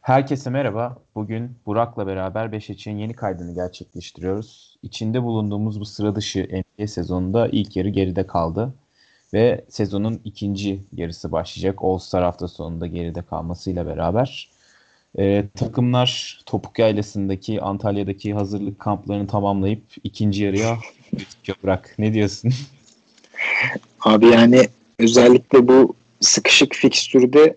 Herkese merhaba. Bugün Burak'la beraber Beşiktaş'ın yeni kaydını gerçekleştiriyoruz. İçinde bulunduğumuz bu sıra dışı NBA sezonunda ilk yarı geride kaldı. Ve sezonun ikinci yarısı başlayacak. All-Star hafta sonunda geride kalmasıyla beraber. Ee, takımlar Topuk Yaylası'ndaki Antalya'daki hazırlık kamplarını tamamlayıp ikinci yarıya Burak ne diyorsun? Abi yani özellikle bu sıkışık fikstürde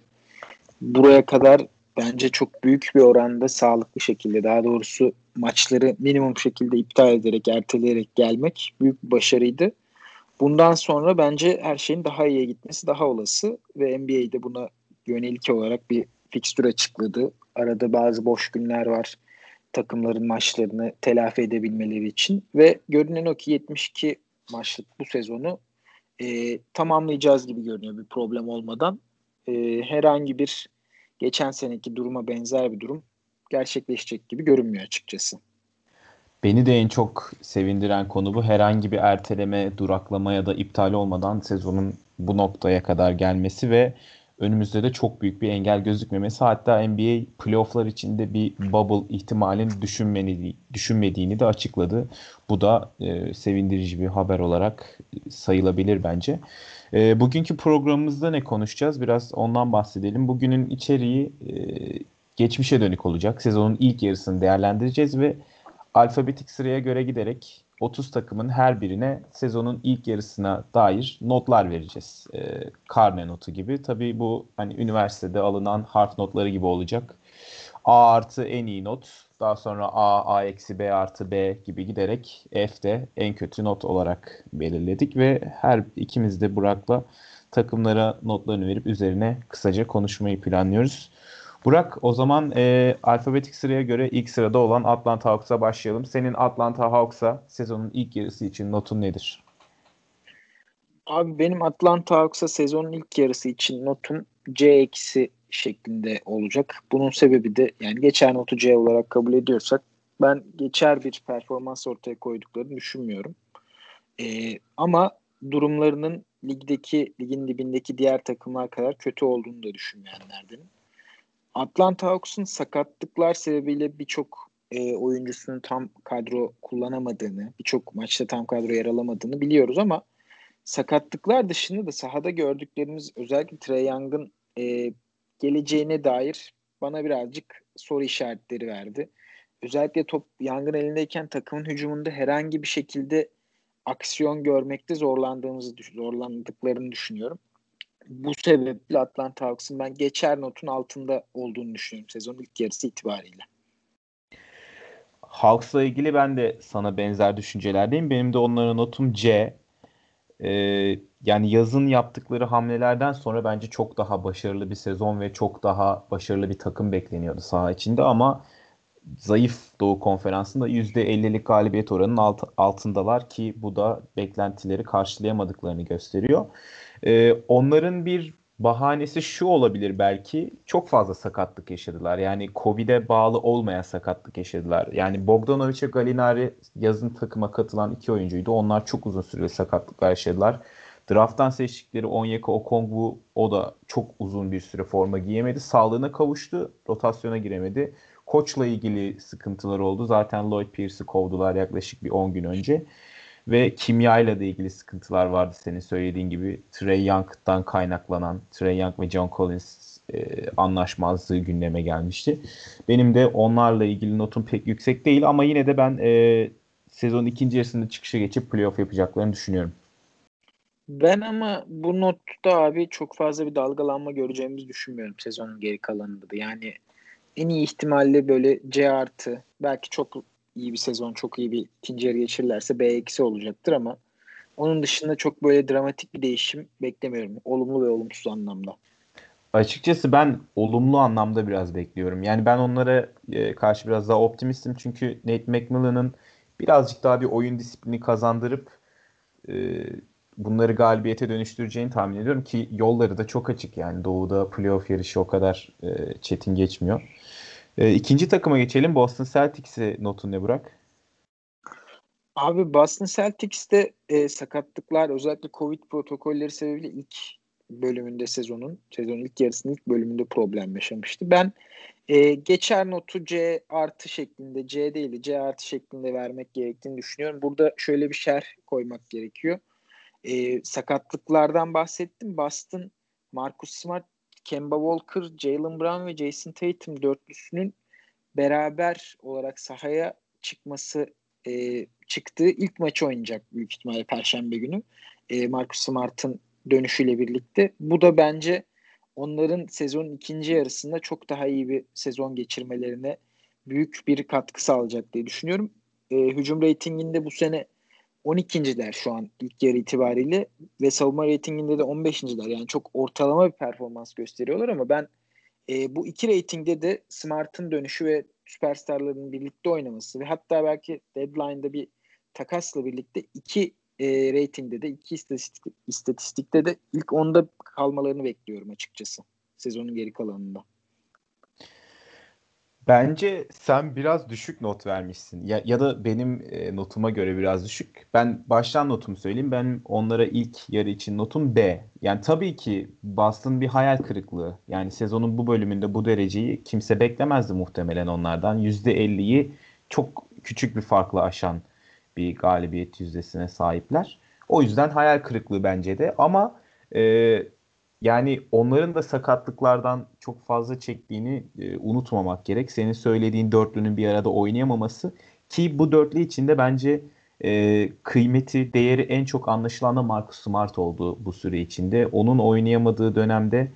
buraya kadar bence çok büyük bir oranda sağlıklı şekilde daha doğrusu maçları minimum şekilde iptal ederek erteleyerek gelmek büyük bir başarıydı. Bundan sonra bence her şeyin daha iyiye gitmesi daha olası ve NBA'de buna yönelik olarak bir fikstür açıkladı. Arada bazı boş günler var takımların maçlarını telafi edebilmeleri için ve görünen o ki 72 maçlık bu sezonu e, tamamlayacağız gibi görünüyor bir problem olmadan. E, herhangi bir geçen seneki duruma benzer bir durum gerçekleşecek gibi görünmüyor açıkçası. Beni de en çok sevindiren konu bu. Herhangi bir erteleme, duraklama ya da iptal olmadan sezonun bu noktaya kadar gelmesi ve önümüzde de çok büyük bir engel gözükmemesi. Hatta NBA playofflar içinde bir bubble ihtimalin düşünmediğini, de açıkladı. Bu da e, sevindirici bir haber olarak sayılabilir bence. E, bugünkü programımızda ne konuşacağız? Biraz ondan bahsedelim. Bugünün içeriği e, geçmişe dönük olacak. Sezonun ilk yarısını değerlendireceğiz ve alfabetik sıraya göre giderek 30 takımın her birine sezonun ilk yarısına dair notlar vereceğiz. E, karne notu gibi. Tabii bu hani üniversitede alınan harf notları gibi olacak. A artı en iyi not. Daha sonra A, A eksi B artı B gibi giderek F'de en kötü not olarak belirledik ve her ikimiz de Burak'la takımlara notlarını verip üzerine kısaca konuşmayı planlıyoruz. Burak o zaman e, alfabetik sıraya göre ilk sırada olan Atlanta Hawks'a başlayalım. Senin Atlanta Hawks'a sezonun ilk yarısı için notun nedir? Abi benim Atlanta Hawks'a sezonun ilk yarısı için notum C eksi şeklinde olacak. Bunun sebebi de yani geçer notu C olarak kabul ediyorsak ben geçer bir performans ortaya koyduklarını düşünmüyorum. Ee, ama durumlarının ligdeki ligin dibindeki diğer takımlar kadar kötü olduğunu da düşünmeyenlerdenim. Atlanta Hawks'un sakatlıklar sebebiyle birçok e, oyuncusunun tam kadro kullanamadığını, birçok maçta tam kadro yer alamadığını biliyoruz ama sakatlıklar dışında da sahada gördüklerimiz özellikle Trey Young'ın e, geleceğine dair bana birazcık soru işaretleri verdi. Özellikle top Young'ın elindeyken takımın hücumunda herhangi bir şekilde aksiyon görmekte zorlandığımızı zorlandıklarını düşünüyorum bu sebeple Atlanta Hawks'ın ben geçer notun altında olduğunu düşünüyorum sezonun ilk yarısı itibariyle. Hawks'la ilgili ben de sana benzer düşüncelerdeyim. Benim de onların notum C. Ee, yani yazın yaptıkları hamlelerden sonra bence çok daha başarılı bir sezon ve çok daha başarılı bir takım bekleniyordu saha içinde ama zayıf Doğu Konferansı'nda %50'lik galibiyet oranının alt, altındalar ki bu da beklentileri karşılayamadıklarını gösteriyor. Ee, onların bir bahanesi şu olabilir belki. Çok fazla sakatlık yaşadılar. Yani Covid'e bağlı olmayan sakatlık yaşadılar. Yani Bogdanovic ve Galinari yazın takıma katılan iki oyuncuydu. Onlar çok uzun süreli sakatlıklar yaşadılar. Draft'tan seçtikleri Onyeka Okongwu o da çok uzun bir süre forma giyemedi. Sağlığına kavuştu. Rotasyona giremedi. Koçla ilgili sıkıntılar oldu. Zaten Lloyd Pierce'ı kovdular yaklaşık bir 10 gün önce. Ve kimyayla da ilgili sıkıntılar vardı senin söylediğin gibi. Trey Young'dan kaynaklanan Trey Young ve John Collins e, anlaşmazlığı gündeme gelmişti. Benim de onlarla ilgili notum pek yüksek değil ama yine de ben e, sezon ikinci yarısında çıkışa geçip playoff yapacaklarını düşünüyorum. Ben ama bu notta abi çok fazla bir dalgalanma göreceğimizi düşünmüyorum sezonun geri kalanında da. Yani en iyi ihtimalle böyle C artı belki çok iyi bir sezon, çok iyi bir ikinci yarı geçirirlerse B eksi olacaktır ama onun dışında çok böyle dramatik bir değişim beklemiyorum. Olumlu ve olumsuz anlamda. Açıkçası ben olumlu anlamda biraz bekliyorum. Yani ben onlara e, karşı biraz daha optimistim. Çünkü Nate McMillan'ın birazcık daha bir oyun disiplini kazandırıp e, bunları galibiyete dönüştüreceğini tahmin ediyorum ki yolları da çok açık yani doğuda playoff yarışı o kadar e, çetin geçmiyor. E, ikinci takıma geçelim. Boston Celtics'e notun ne Burak? Abi Boston Celtics'te e, sakatlıklar özellikle Covid protokolleri sebebiyle ilk bölümünde sezonun, sezonun ilk yarısının ilk bölümünde problem yaşamıştı. Ben e, geçer notu C artı şeklinde, C değil C artı şeklinde vermek gerektiğini düşünüyorum. Burada şöyle bir şerh koymak gerekiyor. E, sakatlıklardan bahsettim. Boston, Marcus Smart, Kemba Walker, Jalen Brown ve Jason Tatum dörtlüsünün beraber olarak sahaya çıkması e, çıktığı ilk maçı oynayacak büyük ihtimalle Perşembe günü. E, Marcus Smart'ın dönüşüyle birlikte. Bu da bence onların sezonun ikinci yarısında çok daha iyi bir sezon geçirmelerine büyük bir katkı sağlayacak diye düşünüyorum. E, hücum reytinginde bu sene 12.ler şu an ilk yarı itibariyle ve savunma reytinginde de 15.ler. Yani çok ortalama bir performans gösteriyorlar ama ben e, bu iki reytingde de Smart'ın dönüşü ve süperstarların birlikte oynaması ve hatta belki deadline'da bir takasla birlikte iki e, reytingde de iki istatistik, istatistikte de ilk onda kalmalarını bekliyorum açıkçası sezonun geri kalanında. Bence sen biraz düşük not vermişsin. Ya, ya da benim e, notuma göre biraz düşük. Ben baştan notumu söyleyeyim. Ben onlara ilk yarı için notum B. Yani tabii ki Boston bir hayal kırıklığı. Yani sezonun bu bölümünde bu dereceyi kimse beklemezdi muhtemelen onlardan. %50'yi çok küçük bir farkla aşan bir galibiyet yüzdesine sahipler. O yüzden hayal kırıklığı bence de. Ama e, yani onların da sakatlıklardan çok fazla çektiğini e, unutmamak gerek. Senin söylediğin dörtlünün bir arada oynayamaması ki bu dörtlü içinde bence e, kıymeti, değeri en çok anlaşılan da Marcus Smart oldu bu süre içinde. Onun oynayamadığı dönemde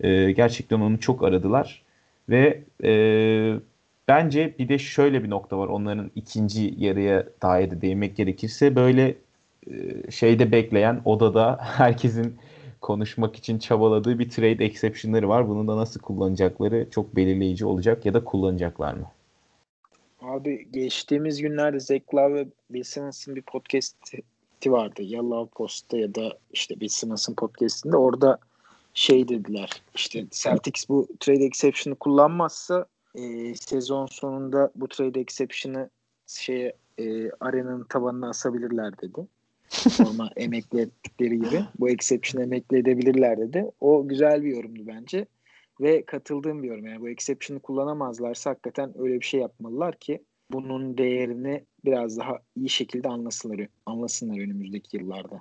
e, gerçekten onu çok aradılar ve e, bence bir de şöyle bir nokta var onların ikinci yarıya dair de değinmek gerekirse böyle e, şeyde bekleyen odada herkesin konuşmak için çabaladığı bir trade exception'ları var. Bunu da nasıl kullanacakları çok belirleyici olacak ya da kullanacaklar mı? Abi geçtiğimiz günlerde Love ve Bill Simmons'ın bir podcast'i vardı. Ya Love Post'ta ya da işte Bill Simmons'ın podcast'inde orada şey dediler işte Celtics bu trade exception'ı kullanmazsa e, sezon sonunda bu trade exception'ı şeye e, arenanın tabanına asabilirler dedi normal emekli ettikleri gibi bu exception emekli edebilirler dedi. O güzel bir yorumdu bence ve katıldığım bir yorum. Yani bu exception'ı kullanamazlarsa hakikaten öyle bir şey yapmalılar ki bunun değerini biraz daha iyi şekilde anlasınlar, anlasınlar önümüzdeki yıllarda.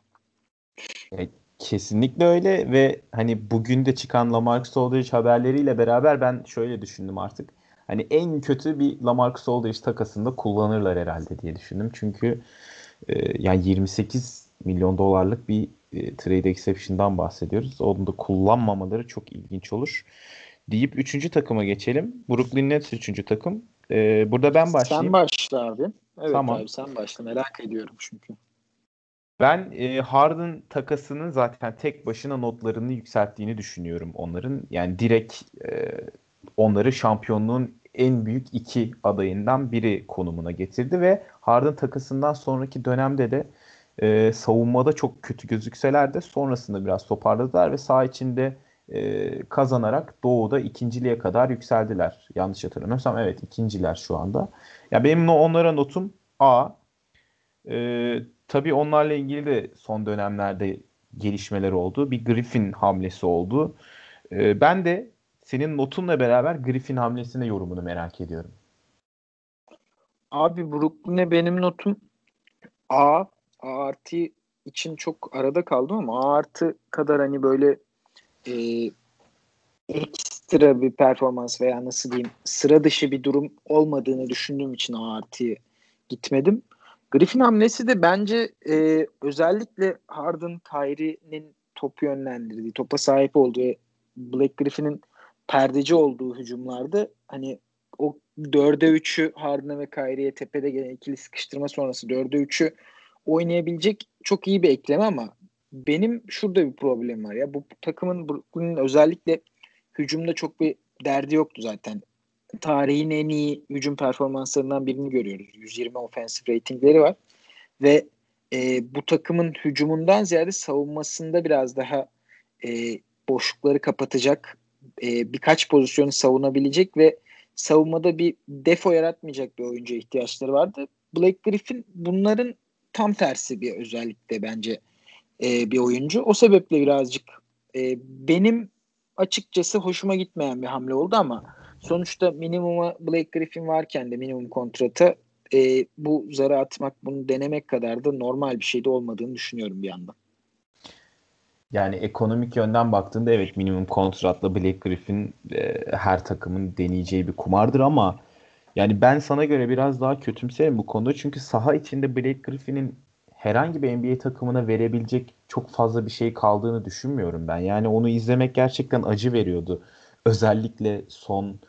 Kesinlikle öyle ve hani bugün de çıkan Lamarcus Aldridge haberleriyle beraber ben şöyle düşündüm artık. Hani en kötü bir Lamarcus Aldridge takasında kullanırlar herhalde diye düşündüm. Çünkü ee, yani 28 milyon dolarlık bir e, trade exception'dan bahsediyoruz. Onu da kullanmamaları çok ilginç olur. Deyip 3. takıma geçelim. Brooklyn Nets 3. takım. Ee, burada ben başlayayım. Sen başla abi. Evet tamam. abi sen başla. Merak ediyorum çünkü. Ben e, Harden takasının zaten tek başına notlarını yükselttiğini düşünüyorum onların. Yani direkt e, onları şampiyonluğun en büyük iki adayından biri konumuna getirdi ve Harden takasından sonraki dönemde de e, savunmada çok kötü gözükseler de sonrasında biraz toparladılar ve saha içinde e, kazanarak Doğu'da ikinciliğe kadar yükseldiler. Yanlış hatırlamıyorsam evet ikinciler şu anda. Ya benim onlara notum A. E, tabii onlarla ilgili de son dönemlerde gelişmeler oldu. Bir Griffin hamlesi oldu. E, ben de senin notunla beraber Griffin hamlesine yorumunu merak ediyorum. Abi Brooklyn'e benim notum A. A artı için çok arada kaldım ama A artı kadar hani böyle e, ekstra bir performans veya nasıl diyeyim sıra dışı bir durum olmadığını düşündüğüm için A artıya gitmedim. Griffin hamlesi de bence e, özellikle Harden, Kyrie'nin topu yönlendirdiği, topa sahip olduğu Black Griffin'in perdeci olduğu hücumlarda hani o 4'e 3'ü Harden'a ve Kyrie'ye tepede gelen ikili sıkıştırma sonrası 4'e 3'ü oynayabilecek çok iyi bir ekleme ama benim şurada bir problem var ya. Bu takımın Brooklyn'in özellikle hücumda çok bir derdi yoktu zaten. Tarihin en iyi hücum performanslarından birini görüyoruz. 120 offensive ratingleri var. Ve e, bu takımın hücumundan ziyade savunmasında biraz daha e, boşlukları kapatacak e, birkaç pozisyonu savunabilecek ve savunmada bir defo yaratmayacak bir oyuncuya ihtiyaçları vardı. Blake Griffin bunların tam tersi bir özellikle bence e, bir oyuncu. O sebeple birazcık e, benim açıkçası hoşuma gitmeyen bir hamle oldu ama sonuçta minimuma Blake Griffin varken de minimum kontratı e, bu zarı atmak, bunu denemek kadar da normal bir şey de olmadığını düşünüyorum bir yandan. Yani ekonomik yönden baktığında evet minimum kontratla Blake Griffin e, her takımın deneyeceği bir kumardır ama yani ben sana göre biraz daha kötümserim bu konuda. Çünkü saha içinde Blake Griffin'in herhangi bir NBA takımına verebilecek çok fazla bir şey kaldığını düşünmüyorum ben. Yani onu izlemek gerçekten acı veriyordu. Özellikle son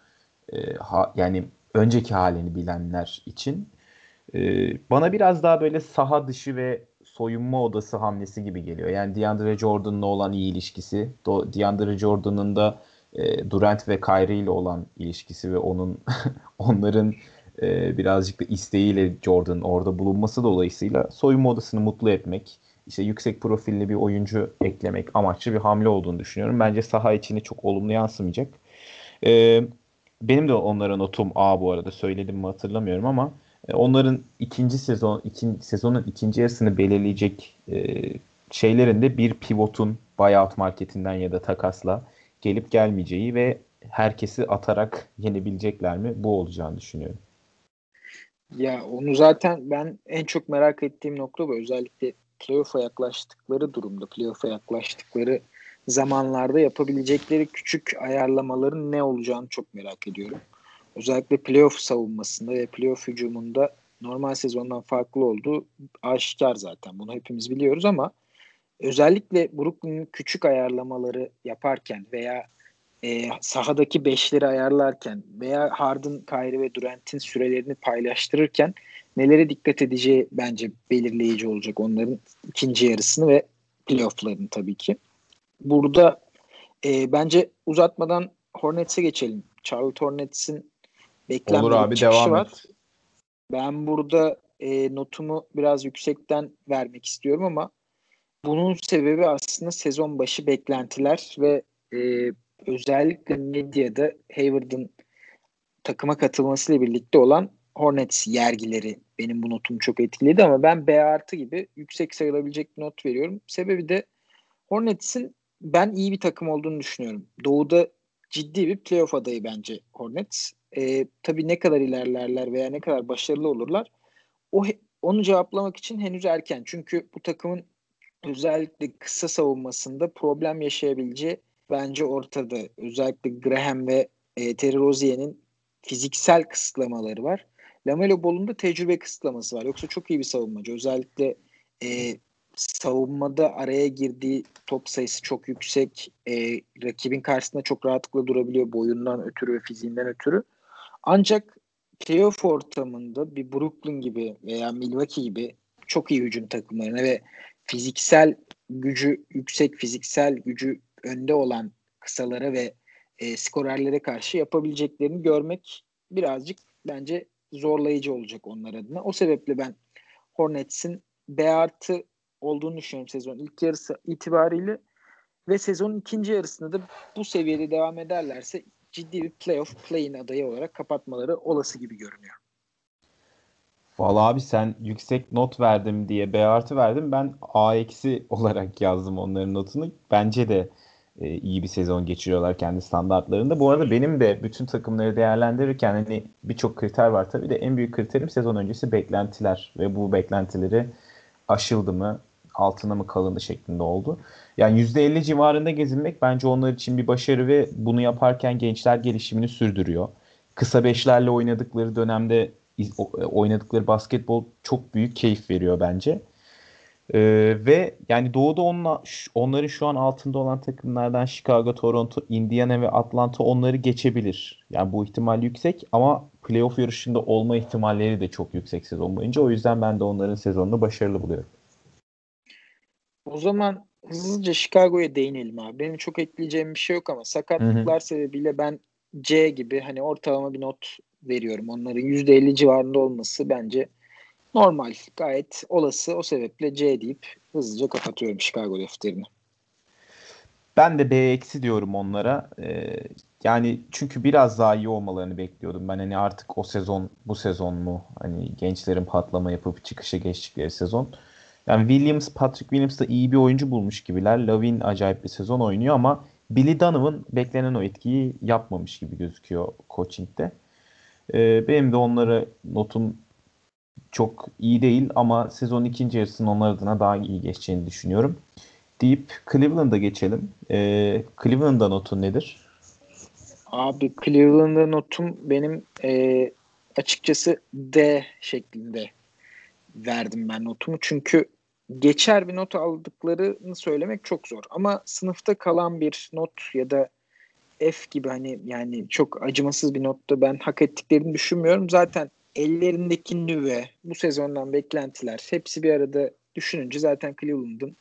e, ha, yani önceki halini bilenler için. E, bana biraz daha böyle saha dışı ve soyunma odası hamlesi gibi geliyor. Yani DeAndre Jordan'la olan iyi ilişkisi, DeAndre Jordan'ın da e, Durant ve Kyrie ile olan ilişkisi ve onun onların e, birazcık da isteğiyle Jordan orada bulunması dolayısıyla soyunma odasını mutlu etmek, işte yüksek profilli bir oyuncu eklemek amaçlı bir hamle olduğunu düşünüyorum. Bence saha içine çok olumlu yansımayacak. E, benim de onlara notum A bu arada söyledim mi hatırlamıyorum ama onların ikinci sezon ikinci, sezonun ikinci yarısını belirleyecek e, şeylerinde bir pivotun buyout marketinden ya da takasla gelip gelmeyeceği ve herkesi atarak yenebilecekler mi bu olacağını düşünüyorum. Ya onu zaten ben en çok merak ettiğim nokta bu. Özellikle playoff'a yaklaştıkları durumda, playoff'a yaklaştıkları zamanlarda yapabilecekleri küçük ayarlamaların ne olacağını çok merak ediyorum. Özellikle playoff savunmasında ve playoff hücumunda normal sezondan farklı olduğu aşikar zaten. Bunu hepimiz biliyoruz ama özellikle Brooklyn'in küçük ayarlamaları yaparken veya e, sahadaki beşleri ayarlarken veya Harden, Kyrie ve Durant'in sürelerini paylaştırırken nelere dikkat edeceği bence belirleyici olacak onların ikinci yarısını ve playofflarını tabii ki. Burada e, bence uzatmadan Hornets'e geçelim. Charlotte Hornets'in beklenmedik Olur abi, devam var. Et. Ben burada e, notumu biraz yüksekten vermek istiyorum ama bunun sebebi aslında sezon başı beklentiler ve e, özellikle medyada Hayward'ın takıma katılmasıyla birlikte olan Hornets yergileri benim bu notumu çok etkiledi ama ben B artı gibi yüksek sayılabilecek bir not veriyorum. Sebebi de Hornets'in ben iyi bir takım olduğunu düşünüyorum. Doğu'da ciddi bir playoff adayı bence Hornets. Ee, tabii ne kadar ilerlerler veya ne kadar başarılı olurlar o onu cevaplamak için henüz erken. Çünkü bu takımın özellikle kısa savunmasında problem yaşayabileceği bence ortada. Özellikle Graham ve e, Terry Rozier'in fiziksel kısıtlamaları var. Lamelo Ball'un da tecrübe kısıtlaması var. Yoksa çok iyi bir savunmacı. Özellikle e, savunmada araya girdiği top sayısı çok yüksek. E, rakibin karşısında çok rahatlıkla durabiliyor boyundan ötürü ve fiziğinden ötürü. Ancak playoff ortamında bir Brooklyn gibi veya Milwaukee gibi çok iyi hücum takımlarına ve fiziksel gücü yüksek fiziksel gücü önde olan kısalara ve e, skorerlere karşı yapabileceklerini görmek birazcık bence zorlayıcı olacak onlar adına. O sebeple ben Hornets'in B artı olduğunu düşünüyorum sezon ilk yarısı itibariyle ve sezonun ikinci yarısında da bu seviyede devam ederlerse ciddi bir playoff play-in adayı olarak kapatmaları olası gibi görünüyor. Valla abi sen yüksek not verdim diye B artı verdim. Ben A eksi olarak yazdım onların notunu. Bence de e, iyi bir sezon geçiriyorlar kendi standartlarında. Bu arada benim de bütün takımları değerlendirirken hani birçok kriter var tabii de en büyük kriterim sezon öncesi beklentiler ve bu beklentileri aşıldı mı altına mı kalındı şeklinde oldu. Yani %50 civarında gezinmek bence onlar için bir başarı ve bunu yaparken gençler gelişimini sürdürüyor. Kısa beşlerle oynadıkları dönemde oynadıkları basketbol çok büyük keyif veriyor bence. Ee, ve yani doğuda onla, onların şu an altında olan takımlardan Chicago, Toronto, Indiana ve Atlanta onları geçebilir. Yani bu ihtimal yüksek ama playoff yarışında olma ihtimalleri de çok yüksek sezon boyunca. O yüzden ben de onların sezonunu başarılı buluyorum. O zaman hızlıca Chicago'ya değinelim abi. Benim çok ekleyeceğim bir şey yok ama sakatlıklar Hı-hı. sebebiyle ben C gibi hani ortalama bir not veriyorum. Onların %50 civarında olması bence normal, gayet olası. O sebeple C deyip hızlıca kapatıyorum Chicago defterini. Ben de B eksi diyorum onlara. Ee, yani çünkü biraz daha iyi olmalarını bekliyordum. Ben hani artık o sezon bu sezon mu hani gençlerin patlama yapıp çıkışa geçtikleri sezon. Yani Williams, Patrick Williams da iyi bir oyuncu bulmuş gibiler. Lavin acayip bir sezon oynuyor ama Billy Donovan beklenen o etkiyi yapmamış gibi gözüküyor coaching'de. Ee, benim de onlara notum çok iyi değil ama sezon ikinci yarısının onlar adına daha iyi geçeceğini düşünüyorum. Deyip Cleveland'a geçelim. Ee, Cleveland'a notun nedir? Abi Cleveland'a notum benim e, açıkçası D şeklinde verdim ben notumu. Çünkü geçer bir not aldıklarını söylemek çok zor. Ama sınıfta kalan bir not ya da F gibi hani yani çok acımasız bir notta ben hak ettiklerini düşünmüyorum. Zaten ellerindeki nüve, bu sezondan beklentiler hepsi bir arada düşününce zaten Cleveland'ın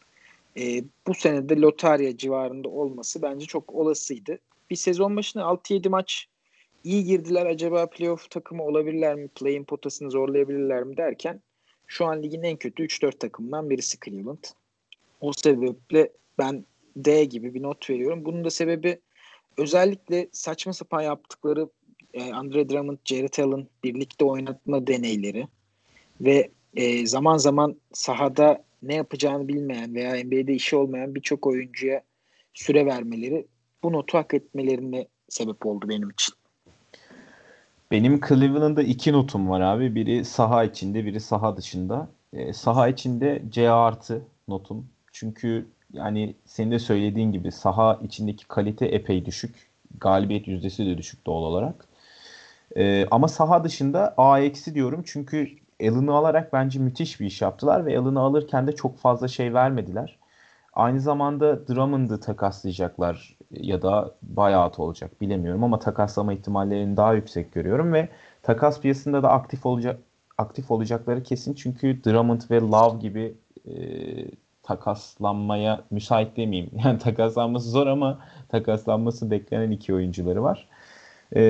e, bu senede lotarya civarında olması bence çok olasıydı. Bir sezon başına 6-7 maç iyi girdiler. Acaba playoff takımı olabilirler mi? Play-in potasını zorlayabilirler mi derken şu an ligin en kötü 3-4 takımından birisi Cleveland. O sebeple ben D gibi bir not veriyorum. Bunun da sebebi özellikle saçma sapan yaptıkları e, Andre Drummond, Jared Allen birlikte oynatma deneyleri ve e, zaman zaman sahada ne yapacağını bilmeyen veya NBA'de işi olmayan birçok oyuncuya süre vermeleri bu notu hak etmelerine sebep oldu benim için. Benim Cleveland'da iki notum var abi. Biri saha içinde, biri saha dışında. E, saha içinde C artı notum. Çünkü yani senin de söylediğin gibi saha içindeki kalite epey düşük. Galibiyet yüzdesi de düşük doğal olarak. E, ama saha dışında A eksi diyorum. Çünkü Allen'ı alarak bence müthiş bir iş yaptılar ve Allen'ı alırken de çok fazla şey vermediler. Aynı zamanda Drummond'ı takaslayacaklar ya da buyout olacak bilemiyorum ama takaslama ihtimallerini daha yüksek görüyorum ve takas piyasasında da aktif olacak aktif olacakları kesin çünkü Drummond ve Love gibi e, takaslanmaya müsait demeyeyim. Yani takaslanması zor ama takaslanması beklenen iki oyuncuları var. E,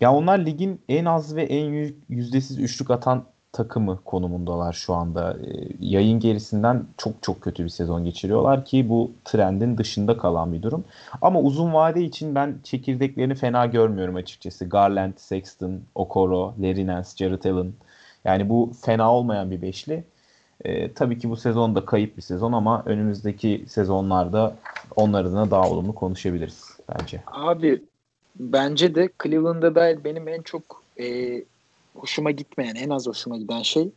ya onlar ligin en az ve en yüzdesiz üçlük atan takımı konumundalar şu anda. E, yayın gerisinden çok çok kötü bir sezon geçiriyorlar ki bu trendin dışında kalan bir durum. Ama uzun vade için ben çekirdeklerini fena görmüyorum açıkçası. Garland, Sexton, Okoro, Larry Nance, Jared Allen. Yani bu fena olmayan bir beşli. E, tabii ki bu sezon da kayıp bir sezon ama önümüzdeki sezonlarda onlar adına daha olumlu konuşabiliriz bence. Abi bence de Cleveland'da da benim en çok e, hoşuma gitmeyen, en az hoşuma giden şey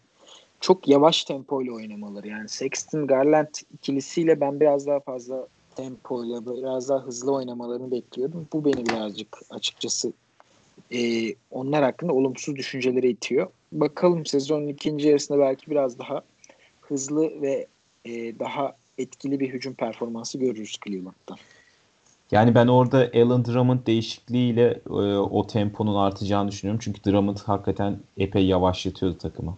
çok yavaş tempoyla oynamaları. Yani Sexton Garland ikilisiyle ben biraz daha fazla tempoyla biraz daha hızlı oynamalarını bekliyordum. Bu beni birazcık açıkçası e, onlar hakkında olumsuz düşüncelere itiyor. Bakalım sezonun ikinci yarısında belki biraz daha hızlı ve e, daha etkili bir hücum performansı görürüz Cleveland'dan. Yani ben orada Alan Drummond değişikliğiyle e, o temponun artacağını düşünüyorum. Çünkü Drummond hakikaten epey yavaşlatıyordu takımı.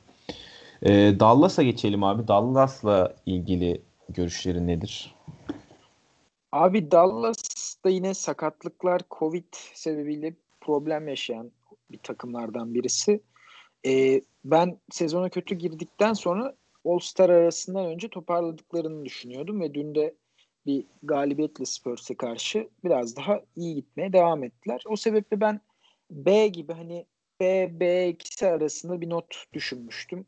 E, Dallas'a geçelim abi. Dallas'la ilgili görüşlerin nedir? Abi Dallas'ta yine sakatlıklar Covid sebebiyle problem yaşayan bir takımlardan birisi. E, ben sezona kötü girdikten sonra All-Star arasından önce toparladıklarını düşünüyordum ve dün de bir galibiyetle Spurs'e karşı biraz daha iyi gitmeye devam ettiler. O sebeple ben B gibi hani B, B ikisi arasında bir not düşünmüştüm.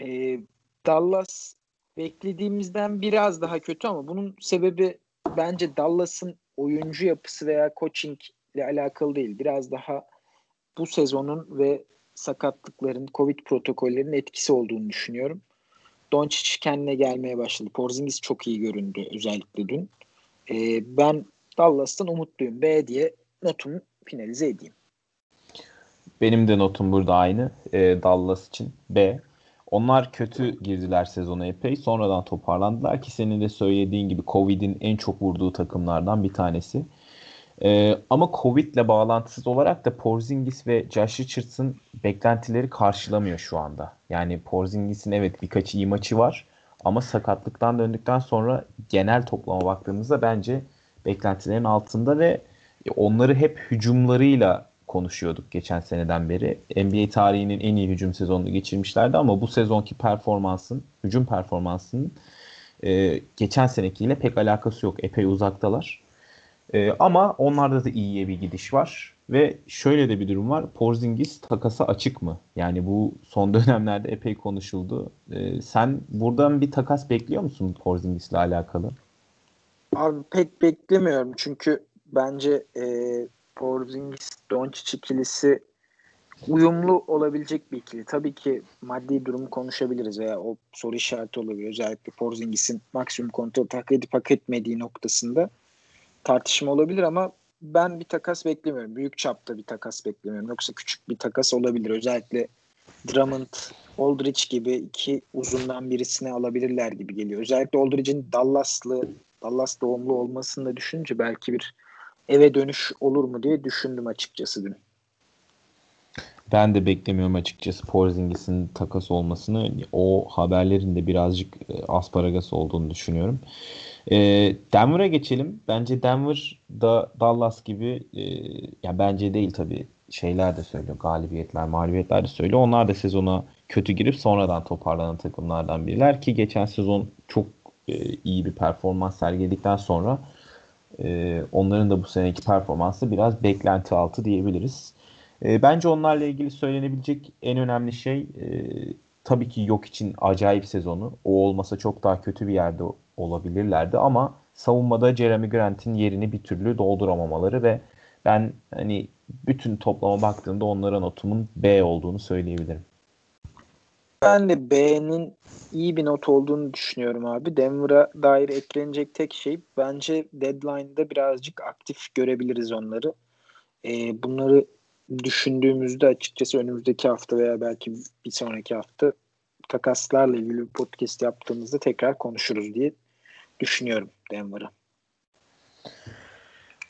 Ee, Dallas beklediğimizden biraz daha kötü ama bunun sebebi bence Dallas'ın oyuncu yapısı veya coaching ile alakalı değil. Biraz daha bu sezonun ve sakatlıkların, Covid protokollerinin etkisi olduğunu düşünüyorum. Doncic kendine gelmeye başladı. Porzingis çok iyi göründü özellikle dün. Ee, ben Dallas'tan umutluyum. B diye notumu finalize edeyim. Benim de notum burada aynı. E, Dallas için B. Onlar kötü girdiler sezona epey. Sonradan toparlandılar ki senin de söylediğin gibi Covid'in en çok vurduğu takımlardan bir tanesi. Ee, ama Covid ile bağlantısız olarak da Porzingis ve Josh Richardson beklentileri karşılamıyor şu anda. Yani Porzingis'in evet birkaç iyi maçı var ama sakatlıktan döndükten sonra genel toplama baktığımızda bence beklentilerin altında ve onları hep hücumlarıyla konuşuyorduk geçen seneden beri. NBA tarihinin en iyi hücum sezonunu geçirmişlerdi ama bu sezonki performansın, hücum performansının e, geçen senekiyle pek alakası yok. Epey uzaktalar. E, ama onlarda da iyiye bir gidiş var. Ve şöyle de bir durum var. Porzingis takasa açık mı? Yani bu son dönemlerde epey konuşuldu. Ee, sen buradan bir takas bekliyor musun Porzingis'le alakalı? Abi pek beklemiyorum çünkü bence e, Porzingis Doncic ikilisi uyumlu olabilecek bir ikili. Tabii ki maddi durumu konuşabiliriz veya o soru işareti olabilir. Özellikle Porzingis'in maksimum kontratı hak edip hak etmediği noktasında tartışma olabilir ama ben bir takas beklemiyorum. Büyük çapta bir takas beklemiyorum. Yoksa küçük bir takas olabilir. Özellikle Drummond, Aldridge gibi iki uzundan birisini alabilirler gibi geliyor. Özellikle Aldridge'in Dallas'lı, Dallas doğumlu olmasını da düşününce belki bir eve dönüş olur mu diye düşündüm açıkçası dün. Ben de beklemiyorum açıkçası Porzingis'in takas olmasını. O haberlerin de birazcık e, asparagas olduğunu düşünüyorum. E, Denver'a geçelim. Bence Denver da Dallas gibi e, ya bence değil tabii şeyler de söylüyor. Galibiyetler, mağlubiyetler de söylüyor. Onlar da sezona kötü girip sonradan toparlanan takımlardan biriler ki geçen sezon çok e, iyi bir performans sergiledikten sonra e, onların da bu seneki performansı biraz beklenti altı diyebiliriz. E, bence onlarla ilgili söylenebilecek en önemli şey e, tabii ki yok için acayip sezonu. O olmasa çok daha kötü bir yerde olabilirlerdi ama savunmada Jeremy Grant'in yerini bir türlü dolduramamaları ve ben hani bütün toplama baktığımda onlara notumun B olduğunu söyleyebilirim. Ben de B'nin iyi bir not olduğunu düşünüyorum abi. Denver'a dair eklenecek tek şey bence deadline'da birazcık aktif görebiliriz onları. Ee, bunları düşündüğümüzde açıkçası önümüzdeki hafta veya belki bir sonraki hafta takaslarla ilgili bir podcast yaptığımızda tekrar konuşuruz diye düşünüyorum Denver'ı.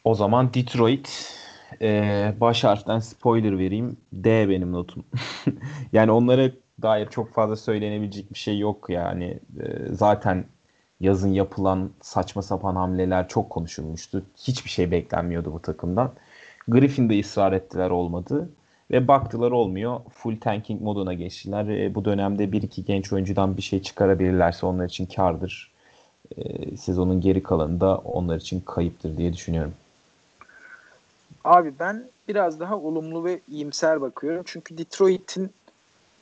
O zaman Detroit e, baş harften spoiler vereyim. D benim notum. yani onlara dair çok fazla söylenebilecek bir şey yok yani. E, zaten yazın yapılan saçma sapan hamleler çok konuşulmuştu. Hiçbir şey beklenmiyordu bu takımdan. Griffin'de ısrar ettiler olmadı. Ve baktılar olmuyor. Full tanking moduna geçtiler. E, bu dönemde bir iki genç oyuncudan bir şey çıkarabilirlerse onlar için kardır. E, sezonun geri kalanı da onlar için kayıptır diye düşünüyorum. Abi ben biraz daha olumlu ve iyimser bakıyorum. Çünkü Detroit'in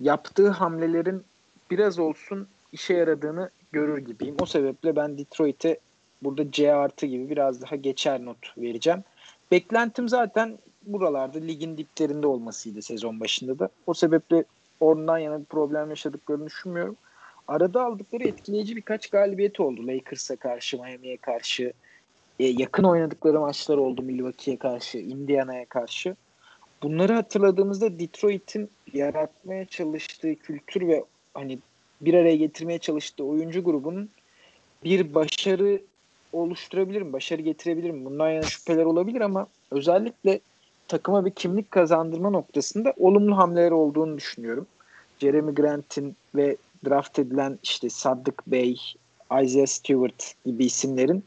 yaptığı hamlelerin biraz olsun işe yaradığını görür gibiyim. O sebeple ben Detroit'e burada C artı gibi biraz daha geçer not vereceğim. Beklentim zaten buralarda ligin diplerinde olmasıydı sezon başında da. O sebeple ondan yana bir problem yaşadıklarını düşünmüyorum. Arada aldıkları etkileyici birkaç galibiyeti oldu. Lakers'a karşı, Miami'ye karşı. E, yakın oynadıkları maçlar oldu Milwaukee'ye karşı, Indiana'ya karşı. Bunları hatırladığımızda Detroit'in yaratmaya çalıştığı kültür ve hani bir araya getirmeye çalıştığı oyuncu grubunun bir başarı oluşturabilir mi? Başarı getirebilir mi? Bundan yana şüpheler olabilir ama özellikle takıma bir kimlik kazandırma noktasında olumlu hamleler olduğunu düşünüyorum. Jeremy Grant'in ve draft edilen işte Sadık Bey, Isaiah Stewart gibi isimlerin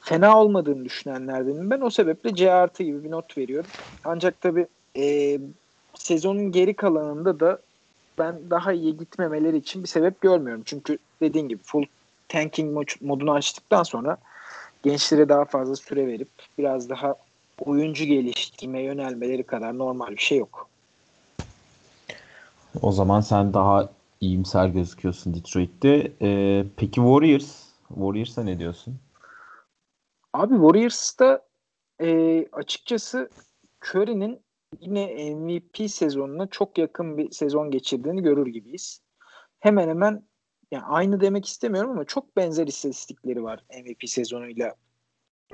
fena olmadığını düşünenlerdenim. Ben o sebeple C artı gibi bir not veriyorum. Ancak tabii e, sezonun geri kalanında da ben daha iyi gitmemeleri için bir sebep görmüyorum. Çünkü dediğin gibi full tanking modunu açtıktan sonra gençlere daha fazla süre verip biraz daha oyuncu geliştirme yönelmeleri kadar normal bir şey yok. O zaman sen daha iyimser gözüküyorsun Detroit'te. Ee, peki Warriors? Warriors'a ne diyorsun? Abi Warriors'ta e, açıkçası Curry'nin yine MVP sezonuna çok yakın bir sezon geçirdiğini görür gibiyiz. Hemen hemen yani aynı demek istemiyorum ama çok benzer istatistikleri var MVP sezonuyla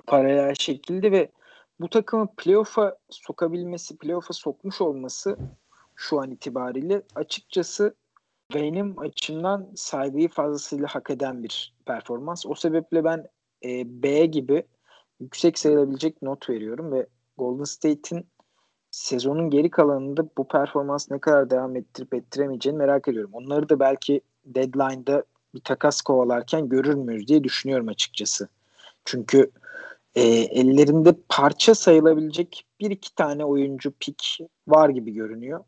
paralel şekilde ve bu takımı playoff'a sokabilmesi, playoff'a sokmuş olması şu an itibariyle açıkçası benim açımdan saygıyı fazlasıyla hak eden bir performans. O sebeple ben e, B gibi yüksek sayılabilecek not veriyorum ve Golden State'in sezonun geri kalanında bu performans ne kadar devam ettirip ettiremeyeceğini merak ediyorum. Onları da belki deadline'da bir takas kovalarken görür müyüz diye düşünüyorum açıkçası. Çünkü e, ellerinde parça sayılabilecek bir iki tane oyuncu pik var gibi görünüyor.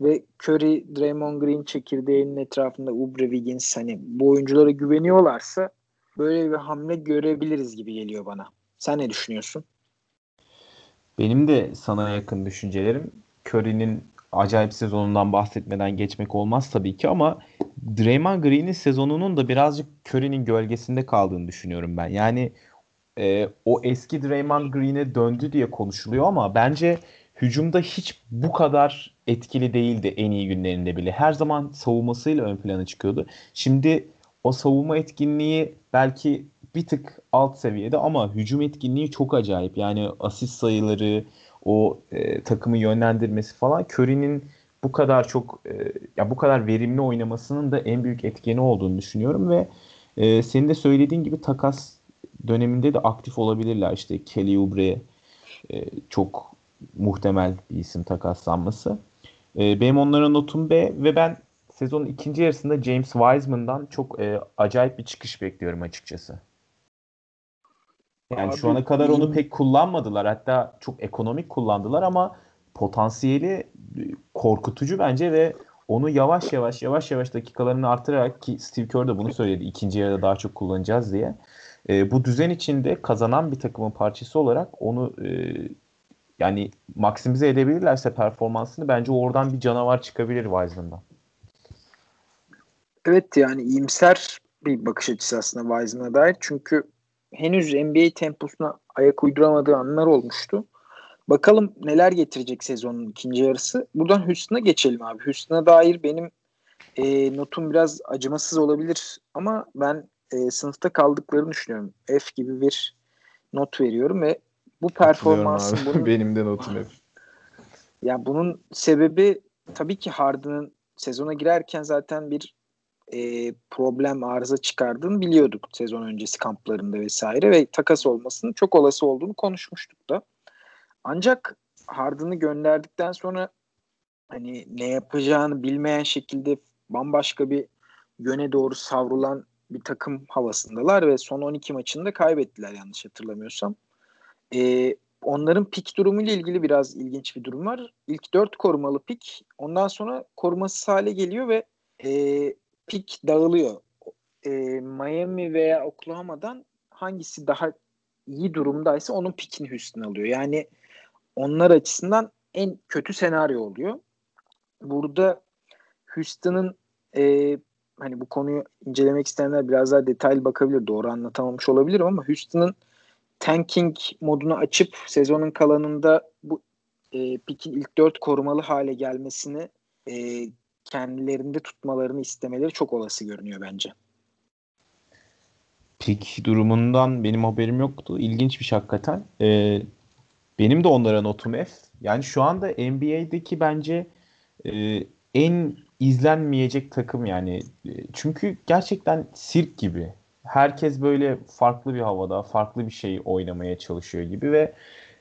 Ve Curry, Draymond Green çekirdeğinin etrafında Ubre, Wiggins hani bu oyunculara güveniyorlarsa böyle bir hamle görebiliriz gibi geliyor bana. Sen ne düşünüyorsun? Benim de sana yakın düşüncelerim. Curry'nin acayip sezonundan bahsetmeden geçmek olmaz tabii ki ama Draymond Green'in sezonunun da birazcık Curry'nin gölgesinde kaldığını düşünüyorum ben. Yani e, o eski Draymond Green'e döndü diye konuşuluyor ama bence hücumda hiç bu kadar etkili değildi en iyi günlerinde bile. Her zaman savunmasıyla ön plana çıkıyordu. Şimdi o savunma etkinliği belki bir tık alt seviyede ama hücum etkinliği çok acayip. Yani asist sayıları, o e, takımı yönlendirmesi falan Curry'nin bu kadar çok e, ya bu kadar verimli oynamasının da en büyük etkeni olduğunu düşünüyorum ve e, senin de söylediğin gibi takas döneminde de aktif olabilirler. İşte Kelly Oubre e, çok muhtemel bir isim takaslanması. E, benim onlara notum B ve ben sezonun ikinci yarısında James Wiseman'dan çok e, acayip bir çıkış bekliyorum açıkçası. Yani Abi, şu ana kadar onu pek kullanmadılar. Hatta çok ekonomik kullandılar ama potansiyeli e, korkutucu bence ve onu yavaş yavaş yavaş yavaş dakikalarını artırarak ki Steve Kerr de bunu söyledi. ikinci yarıda daha çok kullanacağız diye. E, bu düzen içinde kazanan bir takımın parçası olarak onu e, yani maksimize edebilirlerse performansını bence oradan bir canavar çıkabilir Wiseman'dan. Evet yani iyimser bir bakış açısı aslında Wiseman'a dair. Çünkü henüz NBA temposuna ayak uyduramadığı anlar olmuştu. Bakalım neler getirecek sezonun ikinci yarısı. Buradan Houston'a geçelim abi. Houston'a dair benim e, notum biraz acımasız olabilir ama ben e, sınıfta kaldıklarını düşünüyorum. F gibi bir not veriyorum ve bu performansın bunun, benim de notum F. Ya bunun sebebi tabii ki Harden'ın sezona girerken zaten bir e, problem arıza çıkardığını biliyorduk sezon öncesi kamplarında vesaire ve takas olmasının çok olası olduğunu konuşmuştuk da. Ancak Harden'ı gönderdikten sonra hani ne yapacağını bilmeyen şekilde bambaşka bir yöne doğru savrulan bir takım havasındalar ve son 12 maçında kaybettiler yanlış hatırlamıyorsam. Ee, onların pik durumu ile ilgili biraz ilginç bir durum var. İlk 4 korumalı pik ondan sonra korumasız hale geliyor ve e, pik dağılıyor. E, Miami veya Oklahoma'dan hangisi daha iyi durumdaysa onun pikini Houston alıyor. Yani onlar açısından en kötü senaryo oluyor. Burada Houston'ın e, hani bu konuyu incelemek isteyenler biraz daha detaylı bakabilir. Doğru anlatamamış olabilirim ama Houston'ın tanking modunu açıp sezonun kalanında bu e, pikin ilk dört korumalı hale gelmesini e, kendilerinde tutmalarını istemeleri çok olası görünüyor bence. Pik durumundan benim haberim yoktu. İlginç bir şey hakikaten. Ee, benim de onlara notum F. Yani şu anda NBA'deki bence e, en izlenmeyecek takım yani. Çünkü gerçekten sirk gibi. Herkes böyle farklı bir havada, farklı bir şey oynamaya çalışıyor gibi ve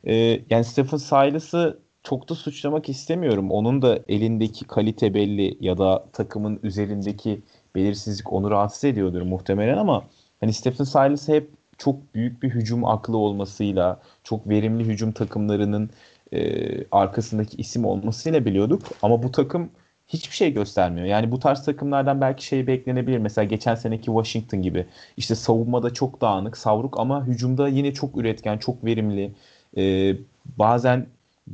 e, yani Stephen Silas'ı çok da suçlamak istemiyorum. Onun da elindeki kalite belli ya da takımın üzerindeki belirsizlik onu rahatsız ediyordur muhtemelen ama hani Stephen Silas hep çok büyük bir hücum aklı olmasıyla, çok verimli hücum takımlarının e, arkasındaki isim olmasıyla biliyorduk. Ama bu takım hiçbir şey göstermiyor. Yani bu tarz takımlardan belki şey beklenebilir. Mesela geçen seneki Washington gibi. İşte savunmada çok dağınık, savruk ama hücumda yine çok üretken, çok verimli. E, bazen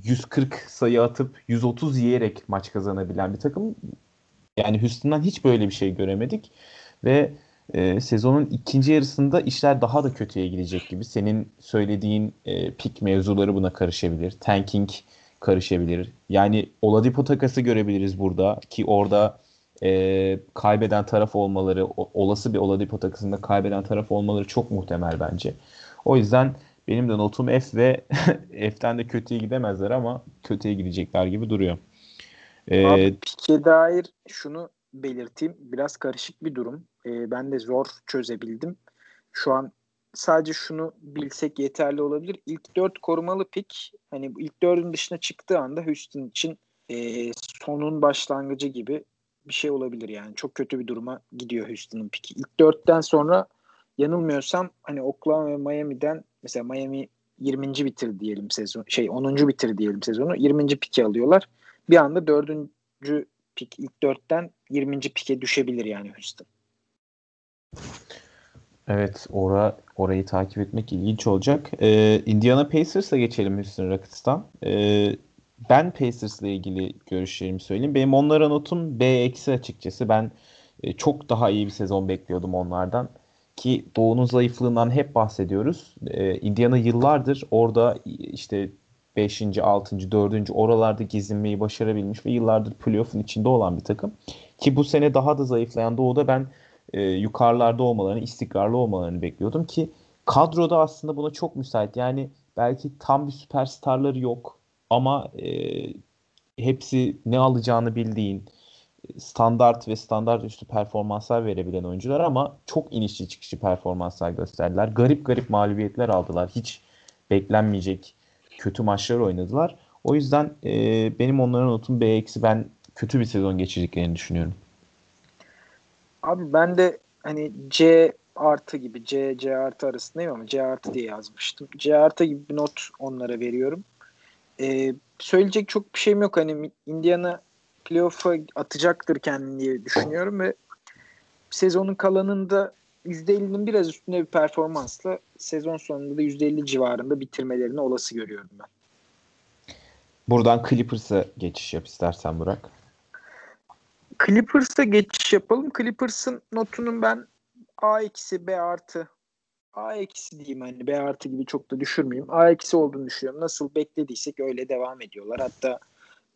140 sayı atıp 130 yiyerek maç kazanabilen bir takım. Yani Houston'dan hiç böyle bir şey göremedik ve e, sezonun ikinci yarısında işler daha da kötüye gidecek gibi. Senin söylediğin e, pik mevzuları buna karışabilir. Tanking karışabilir. Yani Oladipo takası görebiliriz burada ki orada e, kaybeden taraf olmaları, o, olası bir Oladipo takasında kaybeden taraf olmaları çok muhtemel bence. O yüzden benim de notum F ve F'ten de kötüye gidemezler ama kötüye gidecekler gibi duruyor. Ee, Abi pike dair şunu belirteyim. Biraz karışık bir durum. Ee, ben de zor çözebildim. Şu an sadece şunu bilsek yeterli olabilir. İlk dört korumalı pik hani ilk dördün dışına çıktığı anda Houston için e, sonun başlangıcı gibi bir şey olabilir yani. Çok kötü bir duruma gidiyor Houston'ın piki. İlk dörtten sonra yanılmıyorsam hani Oklahoma ve Miami'den mesela Miami 20. bitir diyelim sezon şey 10. bitir diyelim sezonu 20. piki alıyorlar. Bir anda 4. pik ilk 4'ten 20. pike düşebilir yani Houston. Evet, ora, orayı takip etmek ilginç olacak. Ee, Indiana Pacers'a geçelim Houston Rockets'tan. Ee, ben Pacers'la ilgili görüşlerimi söyleyeyim. Benim onlara notum B açıkçası. Ben e, çok daha iyi bir sezon bekliyordum onlardan. Ki Doğu'nun zayıflığından hep bahsediyoruz. E, Indiana yıllardır orada işte 5. 6. 4. oralarda gezinmeyi başarabilmiş ve yıllardır playoff'un içinde olan bir takım. Ki bu sene daha da zayıflayan Doğu'da ben e, yukarılarda olmalarını, istikrarlı olmalarını bekliyordum ki kadroda aslında buna çok müsait. Yani belki tam bir süperstarları yok ama e, hepsi ne alacağını bildiğin standart ve standart üstü performanslar verebilen oyuncular ama çok inişli çıkışlı performanslar gösterdiler. Garip garip mağlubiyetler aldılar. Hiç beklenmeyecek kötü maçlar oynadılar. O yüzden e, benim onların notum B eksi ben kötü bir sezon geçirdiklerini düşünüyorum. Abi ben de hani C artı gibi C, C artı arasındayım ama C artı diye yazmıştım. C artı gibi bir not onlara veriyorum. Ee, söyleyecek çok bir şeyim yok. Hani Indiana playoff'a atacaktır kendini diye düşünüyorum ve sezonun kalanında %50'nin biraz üstünde bir performansla sezon sonunda da %50 civarında bitirmelerini olası görüyorum ben. Buradan Clippers'a geçiş yap istersen Burak. Clippers'a geçiş yapalım. Clippers'ın notunun ben A eksi B artı A eksi diyeyim hani B artı gibi çok da düşürmeyeyim. A eksi olduğunu düşünüyorum. Nasıl beklediysek öyle devam ediyorlar. Hatta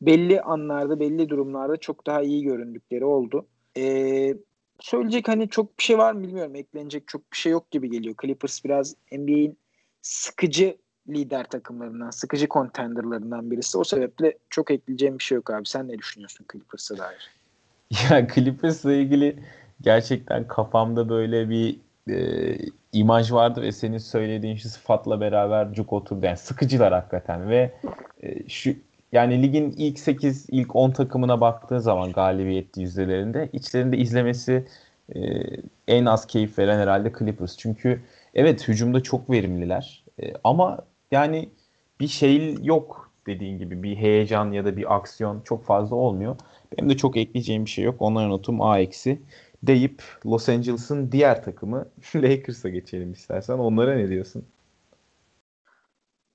belli anlarda, belli durumlarda çok daha iyi göründükleri oldu. Ee, söyleyecek hani çok bir şey var mı bilmiyorum. Eklenecek çok bir şey yok gibi geliyor. Clippers biraz NBA'in sıkıcı lider takımlarından, sıkıcı contenderlarından birisi. O sebeple çok ekleyeceğim bir şey yok abi. Sen ne düşünüyorsun Clippers'a dair? Ya Clippers'la ilgili gerçekten kafamda böyle bir e, imaj vardı ve senin söylediğin şu sıfatla beraber cuk oturdu. Yani sıkıcılar hakikaten ve e, şu yani ligin ilk 8, ilk 10 takımına baktığı zaman galibiyet yüzdelerinde içlerinde izlemesi e, en az keyif veren herhalde Clippers. Çünkü evet hücumda çok verimliler e, ama yani bir şey yok dediğin gibi bir heyecan ya da bir aksiyon çok fazla olmuyor. Benim de çok ekleyeceğim bir şey yok. Onların notum A eksi deyip Los Angeles'ın diğer takımı Lakers'a geçelim istersen. Onlara ne diyorsun?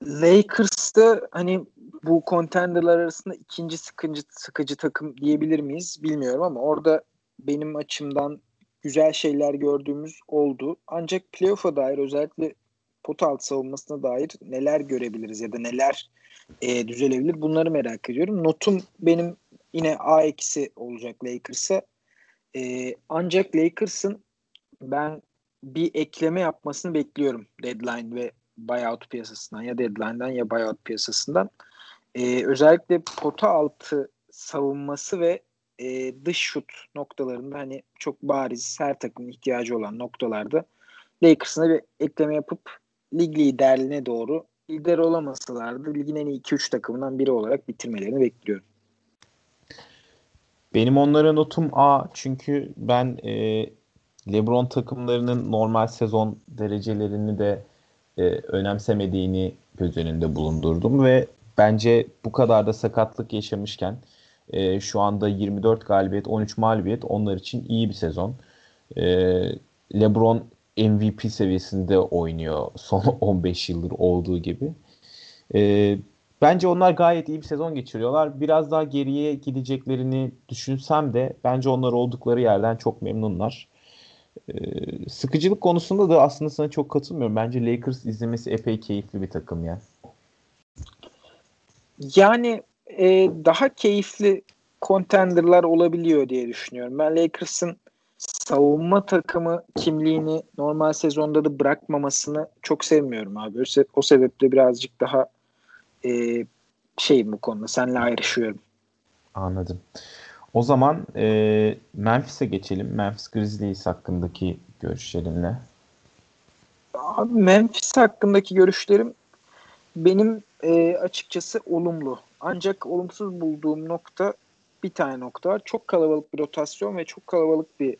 Lakers'ta hani bu contenderlar arasında ikinci sıkıcı, sıkıcı takım diyebilir miyiz bilmiyorum ama orada benim açımdan güzel şeyler gördüğümüz oldu. Ancak playoff'a dair özellikle pot altı savunmasına dair neler görebiliriz ya da neler e, düzelebilir bunları merak ediyorum. Notum benim yine A eksi olacak Lakers'a. E, ancak Lakers'ın ben bir ekleme yapmasını bekliyorum deadline ve buyout piyasasından ya deadline'dan ya buyout piyasasından. E, özellikle pota altı savunması ve e, dış şut noktalarında hani çok bariz her takımın ihtiyacı olan noktalarda Lakers'ına bir ekleme yapıp lig liderliğine doğru lider olamasalardı ligin en iyi 2-3 takımından biri olarak bitirmelerini bekliyorum. Benim onlara notum A çünkü ben e, LeBron takımlarının normal sezon derecelerini de e, önemsemediğini göz önünde bulundurdum ve bence bu kadar da sakatlık yaşamışken e, şu anda 24 galibiyet 13 mağlubiyet onlar için iyi bir sezon. E, LeBron MVP seviyesinde oynuyor son 15 yıldır olduğu gibi. E, bence onlar gayet iyi bir sezon geçiriyorlar. Biraz daha geriye gideceklerini düşünsem de bence onlar oldukları yerden çok memnunlar. Ee, sıkıcılık konusunda da aslında sana çok katılmıyorum. Bence Lakers izlemesi epey keyifli bir takım ya. Yani e, daha keyifli contenderlar olabiliyor diye düşünüyorum. Ben Lakers'ın savunma takımı kimliğini normal sezonda da bırakmamasını çok sevmiyorum abi. O sebeple birazcık daha e, şeyim bu konuda. Seninle ayrışıyorum. Anladım. O zaman e, Memphis'e geçelim. Memphis Grizzlies hakkındaki görüşlerinle. Abi Memphis hakkındaki görüşlerim benim e, açıkçası olumlu. Ancak olumsuz bulduğum nokta bir tane nokta var. Çok kalabalık bir rotasyon ve çok kalabalık bir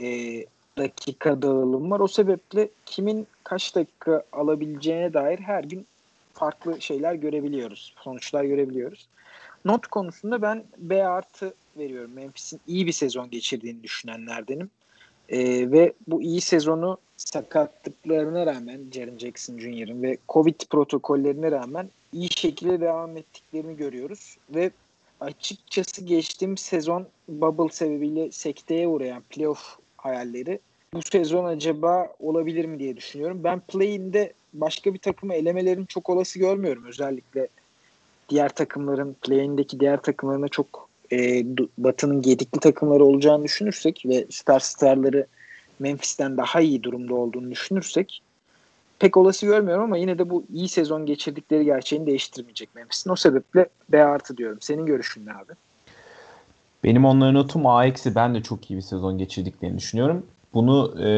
e, dakika dağılım var. O sebeple kimin kaç dakika alabileceğine dair her gün farklı şeyler görebiliyoruz. Sonuçlar görebiliyoruz. Not konusunda ben B artı veriyorum. Memphis'in iyi bir sezon geçirdiğini düşünenlerdenim. E, ve bu iyi sezonu sakatlıklarına rağmen Jaren Jackson Jr.'ın ve Covid protokollerine rağmen iyi şekilde devam ettiklerini görüyoruz ve açıkçası geçtiğim sezon bubble sebebiyle sekteye uğrayan playoff hayalleri bu sezon acaba olabilir mi diye düşünüyorum. Ben play'inde başka bir takımı elemelerini çok olası görmüyorum. Özellikle diğer takımların play'indeki diğer takımlarına çok e, Batı'nın gedikli takımları olacağını düşünürsek ve star starları Memphis'ten daha iyi durumda olduğunu düşünürsek pek olası görmüyorum ama yine de bu iyi sezon geçirdikleri gerçeğini değiştirmeyecek Memphis'in. O sebeple B artı diyorum. Senin görüşün ne abi? Benim onların notum A eksi. Ben de çok iyi bir sezon geçirdiklerini düşünüyorum. Bunu e,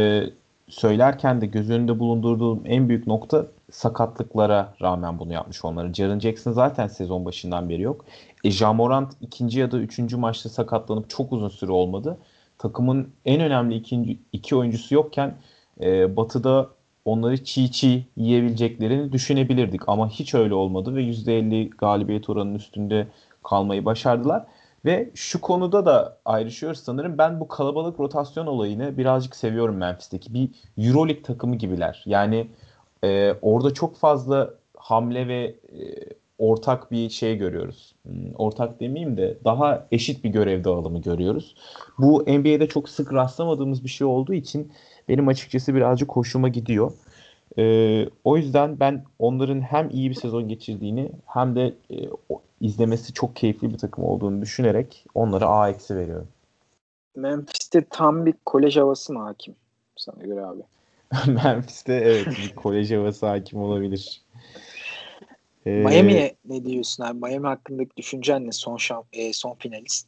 söylerken de göz önünde bulundurduğum en büyük nokta sakatlıklara rağmen bunu yapmış onların. Jaren Jackson zaten sezon başından beri yok. E, Jamorant ikinci ya da üçüncü maçta sakatlanıp çok uzun süre olmadı. Takımın en önemli ikinci, iki oyuncusu yokken e, Batı'da onları çiğ çiğ yiyebileceklerini düşünebilirdik. Ama hiç öyle olmadı ve %50 galibiyet oranının üstünde kalmayı başardılar. Ve şu konuda da ayrışıyoruz sanırım. Ben bu kalabalık rotasyon olayını birazcık seviyorum Memphis'teki. Bir Euroleague takımı gibiler. Yani e, orada çok fazla hamle ve e, ortak bir şey görüyoruz. Hmm, ortak demeyeyim de daha eşit bir görev dağılımı görüyoruz. Bu NBA'de çok sık rastlamadığımız bir şey olduğu için benim açıkçası birazcık hoşuma gidiyor. Ee, o yüzden ben onların hem iyi bir sezon geçirdiğini hem de e, izlemesi çok keyifli bir takım olduğunu düşünerek onlara A eksi veriyorum. Memphis'te tam bir kolej havası mı hakim sana göre abi? Memphis'te evet bir kolej havası hakim olabilir. Ee, Miami'ye ne diyorsun abi? Miami hakkındaki düşüncen ne? Son şamp e, son finalist.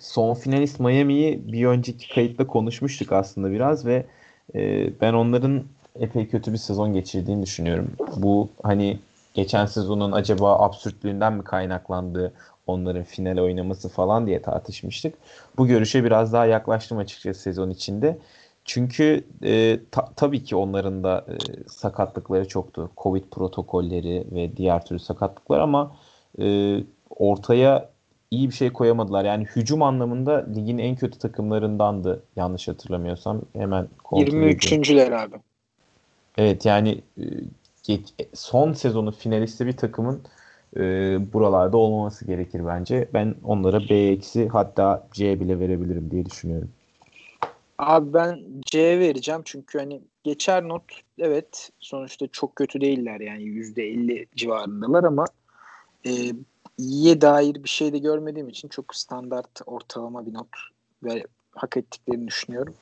Son finalist Miami'yi bir önceki kayıtta konuşmuştuk aslında biraz ve e, ben onların epey kötü bir sezon geçirdiğini düşünüyorum. Bu hani geçen sezonun acaba absürtlüğünden mi kaynaklandı onların final oynaması falan diye tartışmıştık. Bu görüşe biraz daha yaklaştım açıkçası sezon içinde. Çünkü e, ta, tabii ki onların da e, sakatlıkları çoktu. Covid protokolleri ve diğer türlü sakatlıklar ama e, ortaya iyi bir şey koyamadılar. Yani hücum anlamında ligin en kötü takımlarındandı yanlış hatırlamıyorsam. Hemen 23.ler abi. Evet yani e, son sezonu finalisti bir takımın e, buralarda olmaması gerekir bence. Ben onlara B eksi hatta C bile verebilirim diye düşünüyorum. Abi ben C vereceğim çünkü hani geçer not evet sonuçta çok kötü değiller yani %50 civarındalar ama e, iyiye dair bir şey de görmediğim için çok standart ortalama bir not ve hak ettiklerini düşünüyorum.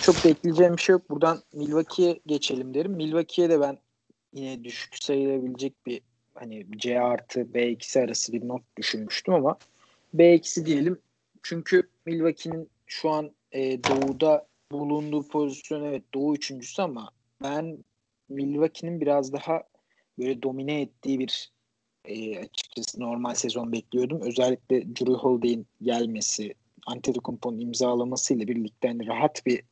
Çok da ekleyeceğim bir şey yok. Buradan Milwaukee'ye geçelim derim. Milwaukee'ye de ben yine düşük sayılabilecek bir hani C artı B eksi arası bir not düşünmüştüm ama B eksi diyelim. Çünkü Milwaukee'nin şu an e, doğuda bulunduğu pozisyon evet doğu üçüncüsü ama ben Milwaukee'nin biraz daha böyle domine ettiği bir e, açıkçası normal sezon bekliyordum. Özellikle Drew Holiday'in gelmesi, Antetokounmpo'nun imzalamasıyla birlikte hani rahat bir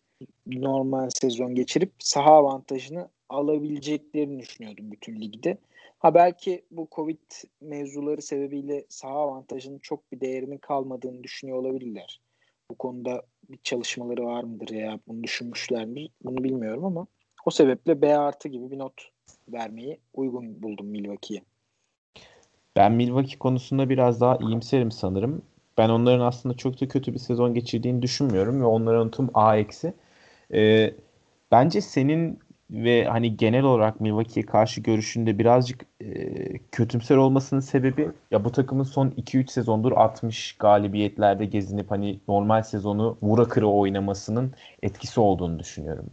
normal sezon geçirip saha avantajını alabileceklerini düşünüyordum bütün ligde. Ha belki bu Covid mevzuları sebebiyle saha avantajının çok bir değerinin kalmadığını düşünüyor olabilirler. Bu konuda bir çalışmaları var mıdır ya bunu düşünmüşler mi bunu bilmiyorum ama o sebeple B artı gibi bir not vermeyi uygun buldum Milwaukee'ye. Ben Milwaukee konusunda biraz daha iyimserim sanırım. Ben onların aslında çok da kötü bir sezon geçirdiğini düşünmüyorum ve onların tüm A eksi. Ee, bence senin ve hani genel olarak Milwaukee'ye karşı görüşünde birazcık e, kötümser olmasının sebebi ya bu takımın son 2-3 sezondur 60 galibiyetlerde gezinip hani normal sezonu vura kırı oynamasının etkisi olduğunu düşünüyorum.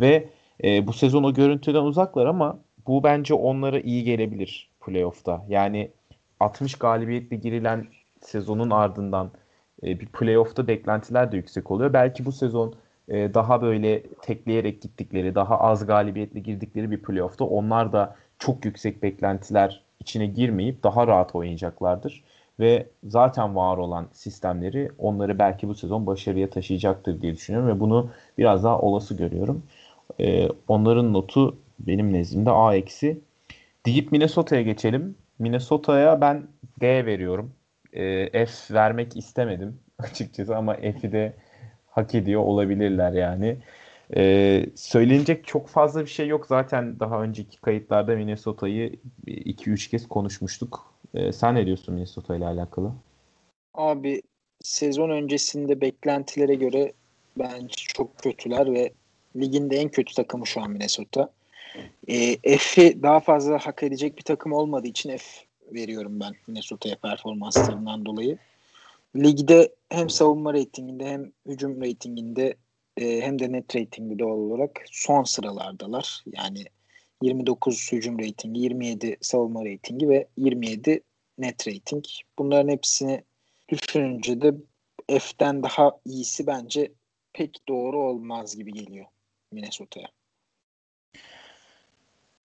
Ve e, bu sezon o görüntüden uzaklar ama bu bence onlara iyi gelebilir playoff'ta. Yani 60 galibiyetle girilen sezonun ardından e, bir playoff'ta beklentiler de yüksek oluyor. Belki bu sezon e, daha böyle tekleyerek gittikleri, daha az galibiyetle girdikleri bir playoff'ta onlar da çok yüksek beklentiler içine girmeyip daha rahat oynayacaklardır. Ve zaten var olan sistemleri onları belki bu sezon başarıya taşıyacaktır diye düşünüyorum ve bunu biraz daha olası görüyorum. E, onların notu benim nezdimde A eksi. Deyip Minnesota'ya geçelim. Minnesota'ya ben D veriyorum. E, F vermek istemedim açıkçası ama F'i de hak ediyor olabilirler yani. Ee, söylenecek çok fazla bir şey yok. Zaten daha önceki kayıtlarda Minnesota'yı 2-3 kez konuşmuştuk. Ee, sen ne diyorsun Minnesota ile alakalı? Abi sezon öncesinde beklentilere göre bence çok kötüler ve ligin de en kötü takımı şu an Minnesota. E, daha fazla hak edecek bir takım olmadığı için F veriyorum ben Minnesota'ya performanslarından dolayı. Ligde hem savunma reytinginde hem hücum reytinginde e, hem de net reytinginde doğal olarak son sıralardalar. Yani 29 hücum reytingi, 27 savunma reytingi ve 27 net reyting. Bunların hepsini düşününce de F'den daha iyisi bence pek doğru olmaz gibi geliyor Minnesota'ya.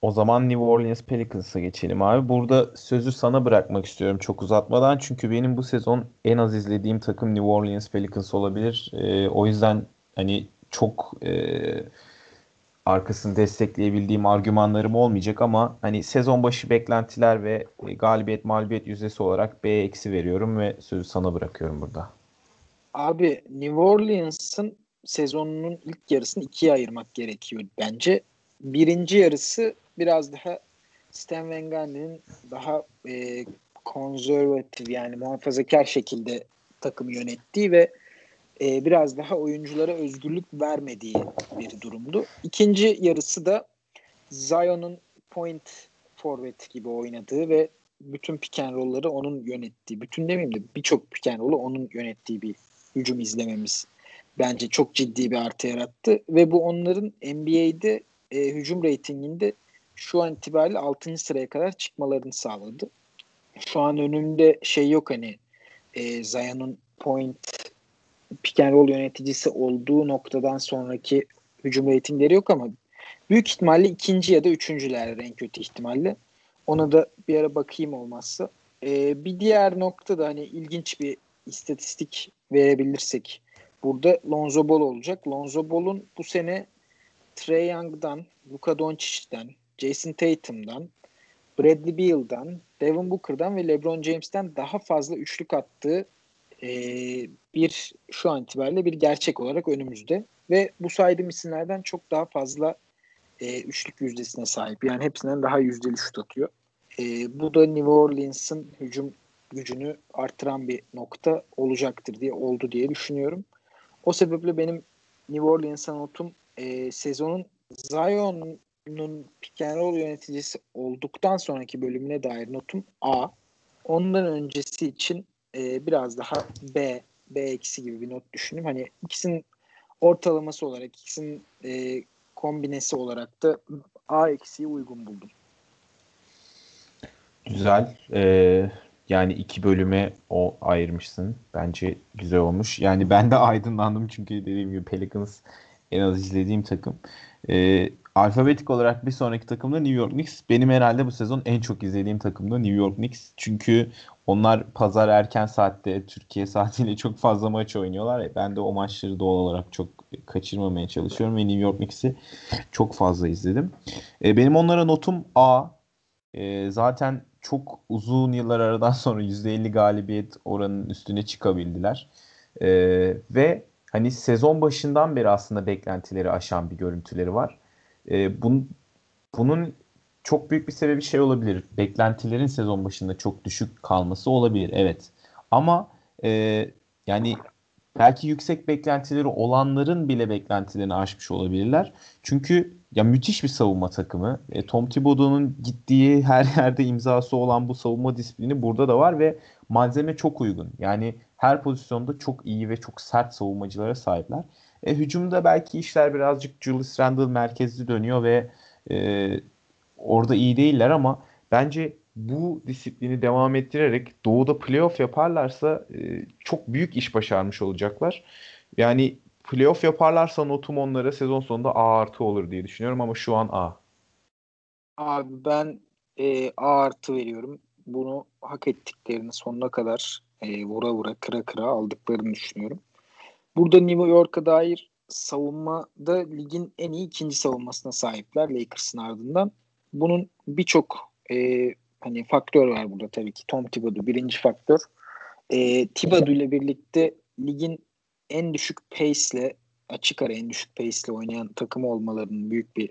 O zaman New Orleans Pelicans'a geçelim abi. Burada sözü sana bırakmak istiyorum çok uzatmadan. Çünkü benim bu sezon en az izlediğim takım New Orleans Pelicans olabilir. E, o yüzden hani çok e, arkasını destekleyebildiğim argümanlarım olmayacak ama hani sezon başı beklentiler ve e, galibiyet mağlubiyet yüzdesi olarak B eksi veriyorum ve sözü sana bırakıyorum burada. Abi New Orleans'ın sezonunun ilk yarısını ikiye ayırmak gerekiyor bence. Birinci yarısı biraz daha Stan Van Gundy'nin daha e, konservatif yani muhafazakar şekilde takımı yönettiği ve e, biraz daha oyunculara özgürlük vermediği bir durumdu. İkinci yarısı da Zion'un point forvet gibi oynadığı ve bütün pick and onun yönettiği, bütün demeyeyim de birçok pick and roll'u onun yönettiği bir hücum izlememiz bence çok ciddi bir artı yarattı ve bu onların NBA'de e, hücum reytinginde şu an itibariyle 6. sıraya kadar çıkmalarını sağladı. Şu an önünde şey yok hani e, Zion'un point pick and roll yöneticisi olduğu noktadan sonraki hücum reytingleri yok ama büyük ihtimalle ikinci ya da üçüncüler en kötü ihtimalle. Ona da bir ara bakayım olmazsa. Ee, bir diğer nokta da hani ilginç bir istatistik verebilirsek burada Lonzo Ball olacak. Lonzo Ball'un bu sene Trey Young'dan, Luka Doncic'ten, Jason Tatum'dan, Bradley Beal'dan, Devin Booker'dan ve LeBron James'ten daha fazla üçlük attığı e, bir şu an itibariyle bir gerçek olarak önümüzde ve bu saydığım isimlerden çok daha fazla e, üçlük yüzdesine sahip. Yani hepsinden daha yüzdeli şut atıyor. E, bu da New Orleans'ın hücum gücünü artıran bir nokta olacaktır diye oldu diye düşünüyorum. O sebeple benim New Orleans'a notum e, sezonun Zion'un pick and yöneticisi olduktan sonraki bölümüne dair notum A. Ondan öncesi için e, biraz daha B, B eksi gibi bir not düşündüm. Hani ikisinin ortalaması olarak, ikisinin e, kombinesi olarak da A eksiği uygun buldum. Güzel. Ee, yani iki bölüme o ayırmışsın. Bence güzel olmuş. Yani ben de aydınlandım çünkü dediğim gibi Pelicans en az izlediğim takım. Ee, alfabetik olarak bir sonraki takımda New York Knicks. Benim herhalde bu sezon en çok izlediğim takımda New York Knicks. Çünkü onlar pazar erken saatte Türkiye saatiyle çok fazla maç oynuyorlar. Ben de o maçları doğal olarak çok kaçırmamaya çalışıyorum ve New York Knicks'i çok fazla izledim. E, benim onlara notum A. E, zaten çok uzun yıllar aradan sonra %50 galibiyet oranının üstüne çıkabildiler. E, ve hani sezon başından beri aslında beklentileri aşan bir görüntüleri var. E, bun, bunun çok büyük bir sebebi şey olabilir. Beklentilerin sezon başında çok düşük kalması olabilir. Evet. Ama e, yani belki yüksek beklentileri olanların bile beklentilerini aşmış olabilirler. Çünkü ya müthiş bir savunma takımı. E, Tom Thibodeau'nun gittiği her yerde imzası olan bu savunma disiplini burada da var ve malzeme çok uygun. Yani her pozisyonda çok iyi ve çok sert savunmacılara sahipler. E, hücumda belki işler birazcık Julius Randle merkezli dönüyor ve e, orada iyi değiller ama bence bu disiplini devam ettirerek doğuda playoff yaparlarsa e, çok büyük iş başarmış olacaklar. Yani playoff yaparlarsa notum onlara sezon sonunda A artı olur diye düşünüyorum ama şu an A. Abi ben e, A artı veriyorum. Bunu hak ettiklerini sonuna kadar e, vura vura kıra kıra aldıklarını düşünüyorum. Burada New York'a dair savunmada ligin en iyi ikinci savunmasına sahipler Lakers'ın ardından. Bunun birçok e, hani faktör var burada tabii ki. Tom Thibodeau birinci faktör. E, Thibodeau ile birlikte ligin en düşük pace'le açık ara en düşük pace'le oynayan takım olmalarının büyük bir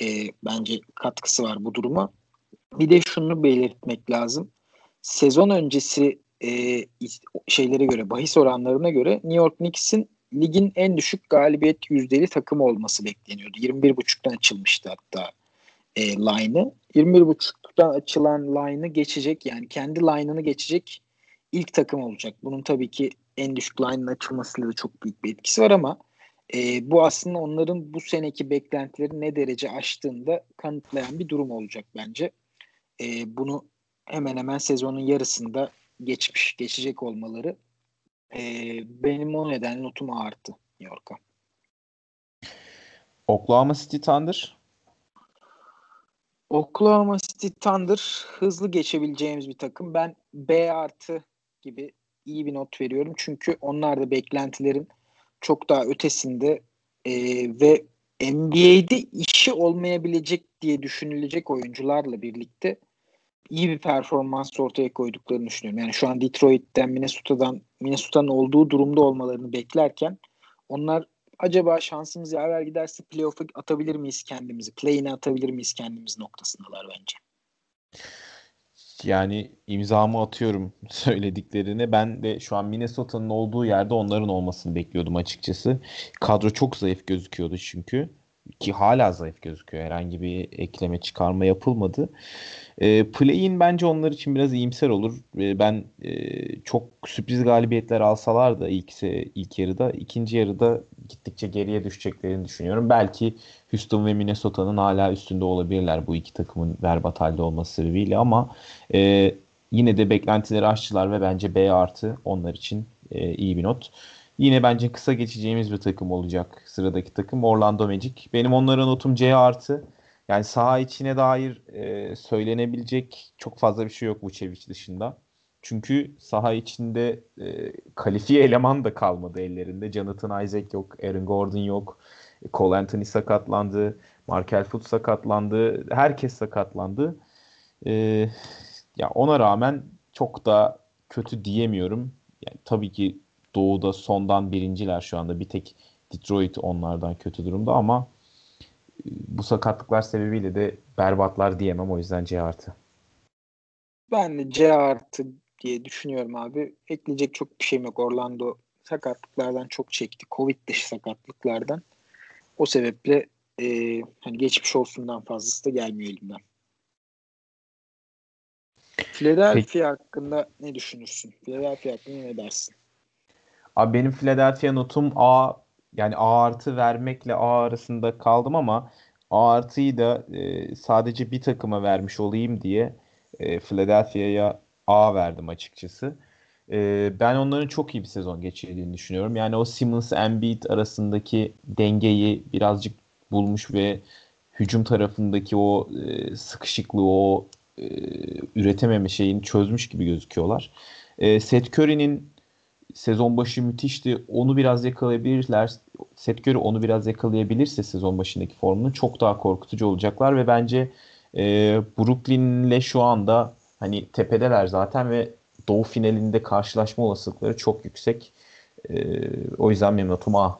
e, bence katkısı var bu duruma. Bir de şunu belirtmek lazım. Sezon öncesi e, şeylere göre, bahis oranlarına göre New York Knicks'in ligin en düşük galibiyet yüzdeli takımı olması bekleniyordu. 21.5'tan açılmıştı hatta e, line'ı. 21.5'tan açılan line'ı geçecek yani kendi line'ını geçecek ilk takım olacak. Bunun tabii ki en düşük line'ın açılmasıyla da çok büyük bir etkisi var ama e, bu aslında onların bu seneki beklentileri ne derece aştığında kanıtlayan bir durum olacak bence. E, bunu hemen hemen sezonun yarısında geçmiş, geçecek olmaları e, benim o nedenle notum arttı New York'a. Oklahoma City Thunder? Oklahoma City Thunder hızlı geçebileceğimiz bir takım. Ben B artı gibi iyi bir not veriyorum. Çünkü onlar da beklentilerin çok daha ötesinde e, ve NBA'de işi olmayabilecek diye düşünülecek oyuncularla birlikte iyi bir performans ortaya koyduklarını düşünüyorum. Yani şu an Detroit'ten, Minnesota'dan, Minnesota'nın olduğu durumda olmalarını beklerken onlar acaba şansımız yaver giderse playoff'a atabilir miyiz kendimizi? Play'ine atabilir miyiz kendimiz noktasındalar bence. Yani imzamı atıyorum söylediklerine. Ben de şu an Minnesota'nın olduğu yerde onların olmasını bekliyordum açıkçası. Kadro çok zayıf gözüküyordu çünkü. Ki hala zayıf gözüküyor. Herhangi bir ekleme çıkarma yapılmadı. E, Play-in bence onlar için biraz iyimser olur. E, ben e, çok sürpriz galibiyetler alsalar da ilk, ilk yarıda, ikinci yarıda gittikçe geriye düşeceklerini düşünüyorum. Belki Houston ve Minnesota'nın hala üstünde olabilirler bu iki takımın berbat halde olması sebebiyle ama e, yine de beklentileri aştılar ve bence B artı onlar için e, iyi bir not. Yine bence kısa geçeceğimiz bir takım olacak sıradaki takım Orlando Magic. Benim onlara notum C artı. Yani saha içine dair e, söylenebilecek çok fazla bir şey yok Vucevic dışında. Çünkü saha içinde e, kalifiye eleman da kalmadı ellerinde. Jonathan Isaac yok, Aaron Gordon yok. Cole Anthony sakatlandı. Markel Fultz sakatlandı. Herkes sakatlandı. E, ya ona rağmen çok da kötü diyemiyorum. Yani tabii ki Doğu'da sondan birinciler şu anda. Bir tek Detroit onlardan kötü durumda ama bu sakatlıklar sebebiyle de berbatlar diyemem. O yüzden C artı. Ben de C artı diye düşünüyorum abi. Ekleyecek çok bir şeyim yok. Orlando sakatlıklardan çok çekti. Covid dışı sakatlıklardan. O sebeple e, hani geçmiş olsundan fazlası da gelmiyor elimden. Philadelphia Peki. hakkında ne düşünürsün? Philadelphia hakkında ne dersin? Abi benim Philadelphia notum A yani A artı vermekle A arasında kaldım ama A artıyı da e, sadece bir takıma vermiş olayım diye e, Philadelphia'ya A verdim açıkçası. E, ben onların çok iyi bir sezon geçirdiğini düşünüyorum. Yani o Simmons Embiid arasındaki dengeyi birazcık bulmuş ve hücum tarafındaki o e, sıkışıklığı, o e, üretememe şeyini çözmüş gibi gözüküyorlar. E, Seth Curry'nin sezon başı müthişti. Onu biraz yakalayabilirler. Seth Curry onu biraz yakalayabilirse sezon başındaki formunu çok daha korkutucu olacaklar ve bence e, Brooklyn'le şu anda hani tepedeler zaten ve Doğu finalinde karşılaşma olasılıkları çok yüksek. E, o yüzden benim notum A.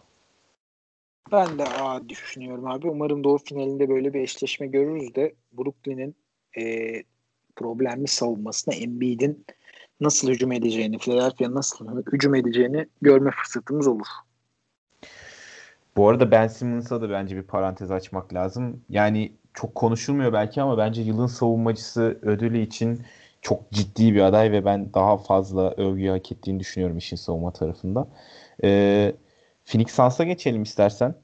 Ben de A düşünüyorum abi. Umarım Doğu finalinde böyle bir eşleşme görürüz de Brooklyn'in e, problemli savunmasına Embiid'in nasıl hücum edeceğini, Philadelphia nasıl hücum edeceğini görme fırsatımız olur. Bu arada Ben Simmons'a da bence bir parantez açmak lazım. Yani çok konuşulmuyor belki ama bence yılın savunmacısı ödülü için çok ciddi bir aday ve ben daha fazla övgü hak ettiğini düşünüyorum işin savunma tarafında. Ee, Phoenix Suns'a geçelim istersen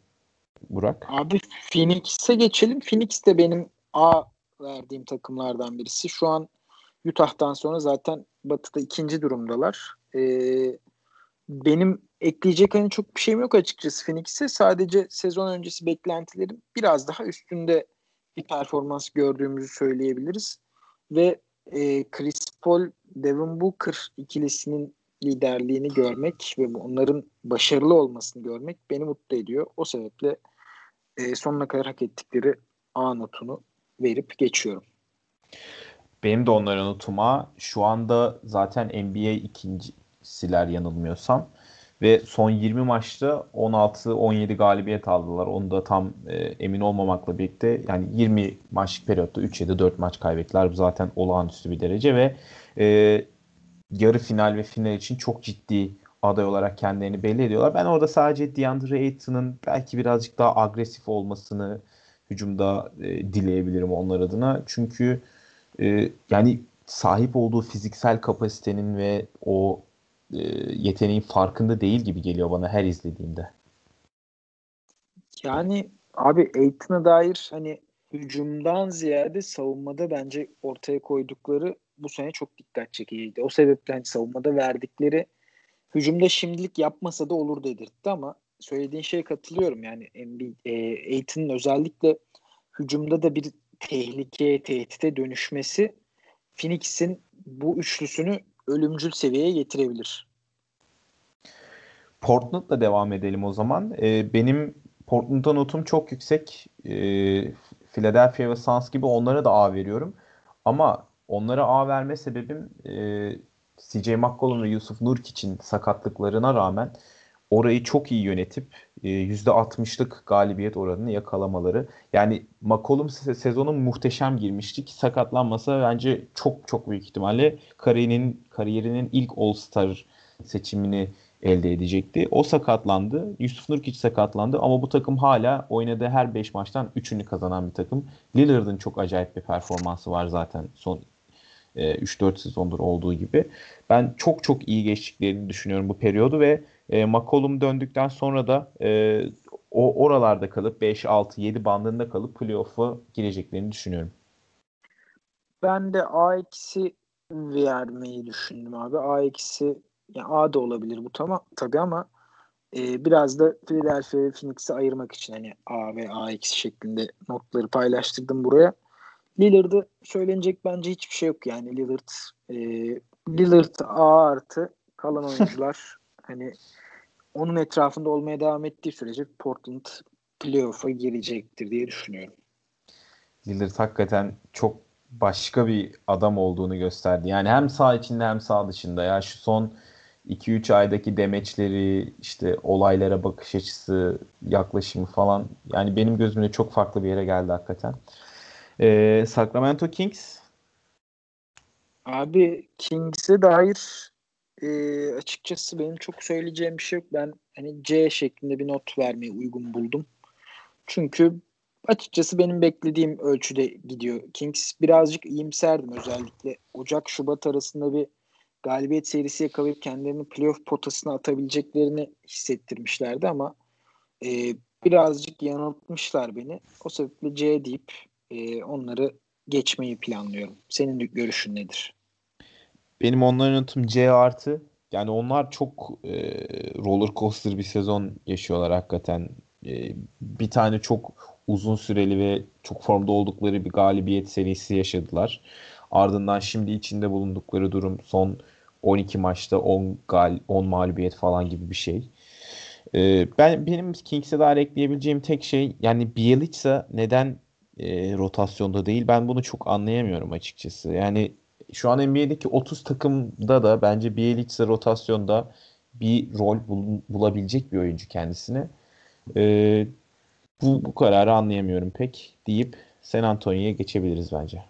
Burak. Abi Phoenix'e geçelim. Phoenix de benim A verdiğim takımlardan birisi. Şu an Utah'tan sonra zaten Batı'da ikinci durumdalar. Ee, benim ekleyecek hani çok bir şeyim yok açıkçası Phoenix'e. Sadece sezon öncesi beklentilerim biraz daha üstünde bir performans gördüğümüzü söyleyebiliriz. Ve e, Chris Paul, Devin Booker ikilisinin liderliğini görmek ve onların başarılı olmasını görmek beni mutlu ediyor. O sebeple e, sonuna kadar hak ettikleri A notunu verip geçiyorum. Benim de onların notuma şu anda zaten NBA ikincisiler yanılmıyorsam ve son 20 maçta 16-17 galibiyet aldılar. Onu da tam e, emin olmamakla birlikte yani 20 maç periyotta 3-7-4 maç kaybettiler. Bu zaten olağanüstü bir derece ve e, yarı final ve final için çok ciddi aday olarak kendilerini belli ediyorlar. Ben orada sadece DeAndre Ayton'un belki birazcık daha agresif olmasını hücumda e, dileyebilirim onlar adına. Çünkü e, yani sahip olduğu fiziksel kapasitenin ve o e, yeteneğin farkında değil gibi geliyor bana her izlediğimde. Yani abi Aiton'a dair hani hücumdan ziyade savunmada bence ortaya koydukları bu sene çok dikkat çekiciydi. O sebeple hani savunmada verdikleri hücumda şimdilik yapmasa da olur dedirtti ama söylediğin şeye katılıyorum. Yani Aiton'un özellikle hücumda da bir tehlikeye, tehdite dönüşmesi Phoenix'in bu üçlüsünü ölümcül seviyeye getirebilir. Portland'la devam edelim o zaman. Ee, benim Portland'a notum çok yüksek. Ee, Philadelphia ve Suns gibi onlara da A veriyorum. Ama onlara A verme sebebim e, CJ McCollum ve Yusuf Nurkic'in sakatlıklarına rağmen orayı çok iyi yönetip %60'lık e, galibiyet oranını yakalamaları. Yani McCollum sezonun muhteşem girmişti ki sakatlanmasa bence çok çok büyük ihtimalle kariyerinin kariyerinin ilk All-Star seçimini elde edecekti. O sakatlandı. Yusuf Nurkic sakatlandı ama bu takım hala oynadığı her 5 maçtan 3'ünü kazanan bir takım. Lillard'ın çok acayip bir performansı var zaten son e, 3-4 sezondur olduğu gibi. Ben çok çok iyi geçtiklerini düşünüyorum bu periyodu ve e, McCollum döndükten sonra da e, o oralarda kalıp 5, 6, 7 bandında kalıp playoff'a gireceklerini düşünüyorum. Ben de A eksi vermeyi düşündüm abi. A eksi yani A da olabilir bu tamam tabii ama e, biraz da Philadelphia ve Phoenix'i ayırmak için hani A ve A eksi şeklinde notları paylaştırdım buraya. Lillard'ı söylenecek bence hiçbir şey yok yani Lillard e, Lillard A artı kalan oyuncular hani onun etrafında olmaya devam ettiği sürece Portland playoff'a girecektir diye düşünüyorum. Lillard hakikaten çok başka bir adam olduğunu gösterdi. Yani hem sağ içinde hem sağ dışında. Ya şu son 2-3 aydaki demeçleri, işte olaylara bakış açısı, yaklaşımı falan yani benim gözümde çok farklı bir yere geldi hakikaten. Ee, Sacramento Kings Abi Kings'e dair e, açıkçası benim çok söyleyeceğim bir şey yok. Ben hani C şeklinde bir not vermeyi uygun buldum. Çünkü açıkçası benim beklediğim ölçüde gidiyor. Kings birazcık iyimserdim özellikle. Ocak-Şubat arasında bir galibiyet serisi yakalayıp kendilerini playoff potasına atabileceklerini hissettirmişlerdi ama e, birazcık yanıltmışlar beni. O sebeple C deyip e, onları geçmeyi planlıyorum. Senin görüşün nedir? Benim onların notum C artı. Yani onlar çok e, roller coaster bir sezon yaşıyorlar hakikaten. E, bir tane çok uzun süreli ve çok formda oldukları bir galibiyet serisi yaşadılar. Ardından şimdi içinde bulundukları durum son 12 maçta 10 gal 10 mağlubiyet falan gibi bir şey. Ee, ben benim Kings'e dair ekleyebileceğim tek şey yani Bielitsa neden e, rotasyonda değil ben bunu çok anlayamıyorum açıkçası. Yani şu an NBA'deki 30 takımda da bence Bielitsa rotasyonda bir rol bul, bulabilecek bir oyuncu kendisine. Ee, bu, bu kararı anlayamıyorum pek deyip San Antonio'ya geçebiliriz bence.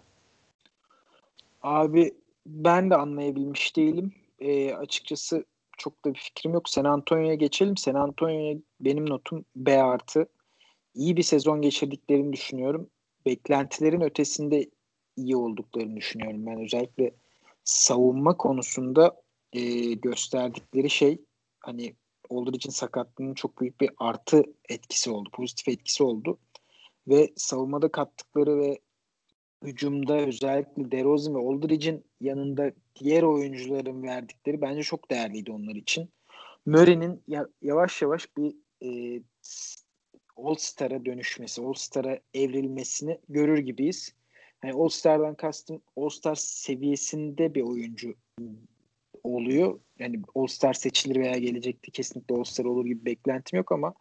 Abi ben de anlayabilmiş değilim. E, açıkçası çok da bir fikrim yok. San Antonio'ya geçelim. San Antonio'ya benim notum B artı. İyi bir sezon geçirdiklerini düşünüyorum. Beklentilerin ötesinde iyi olduklarını düşünüyorum. Ben özellikle savunma konusunda e, gösterdikleri şey hani Aldridge'in sakatlığının çok büyük bir artı etkisi oldu. Pozitif etkisi oldu. Ve savunmada kattıkları ve hücumda özellikle DeRozan ve Aldridge'in yanında diğer oyuncuların verdikleri bence çok değerliydi onlar için. Murray'nin yavaş yavaş bir e, All-Star'a dönüşmesi, All-Star'a evrilmesini görür gibiyiz. Yani All-Star'dan kastım All-Star seviyesinde bir oyuncu oluyor. Yani All-Star seçilir veya gelecekte kesinlikle All-Star olur gibi beklentim yok ama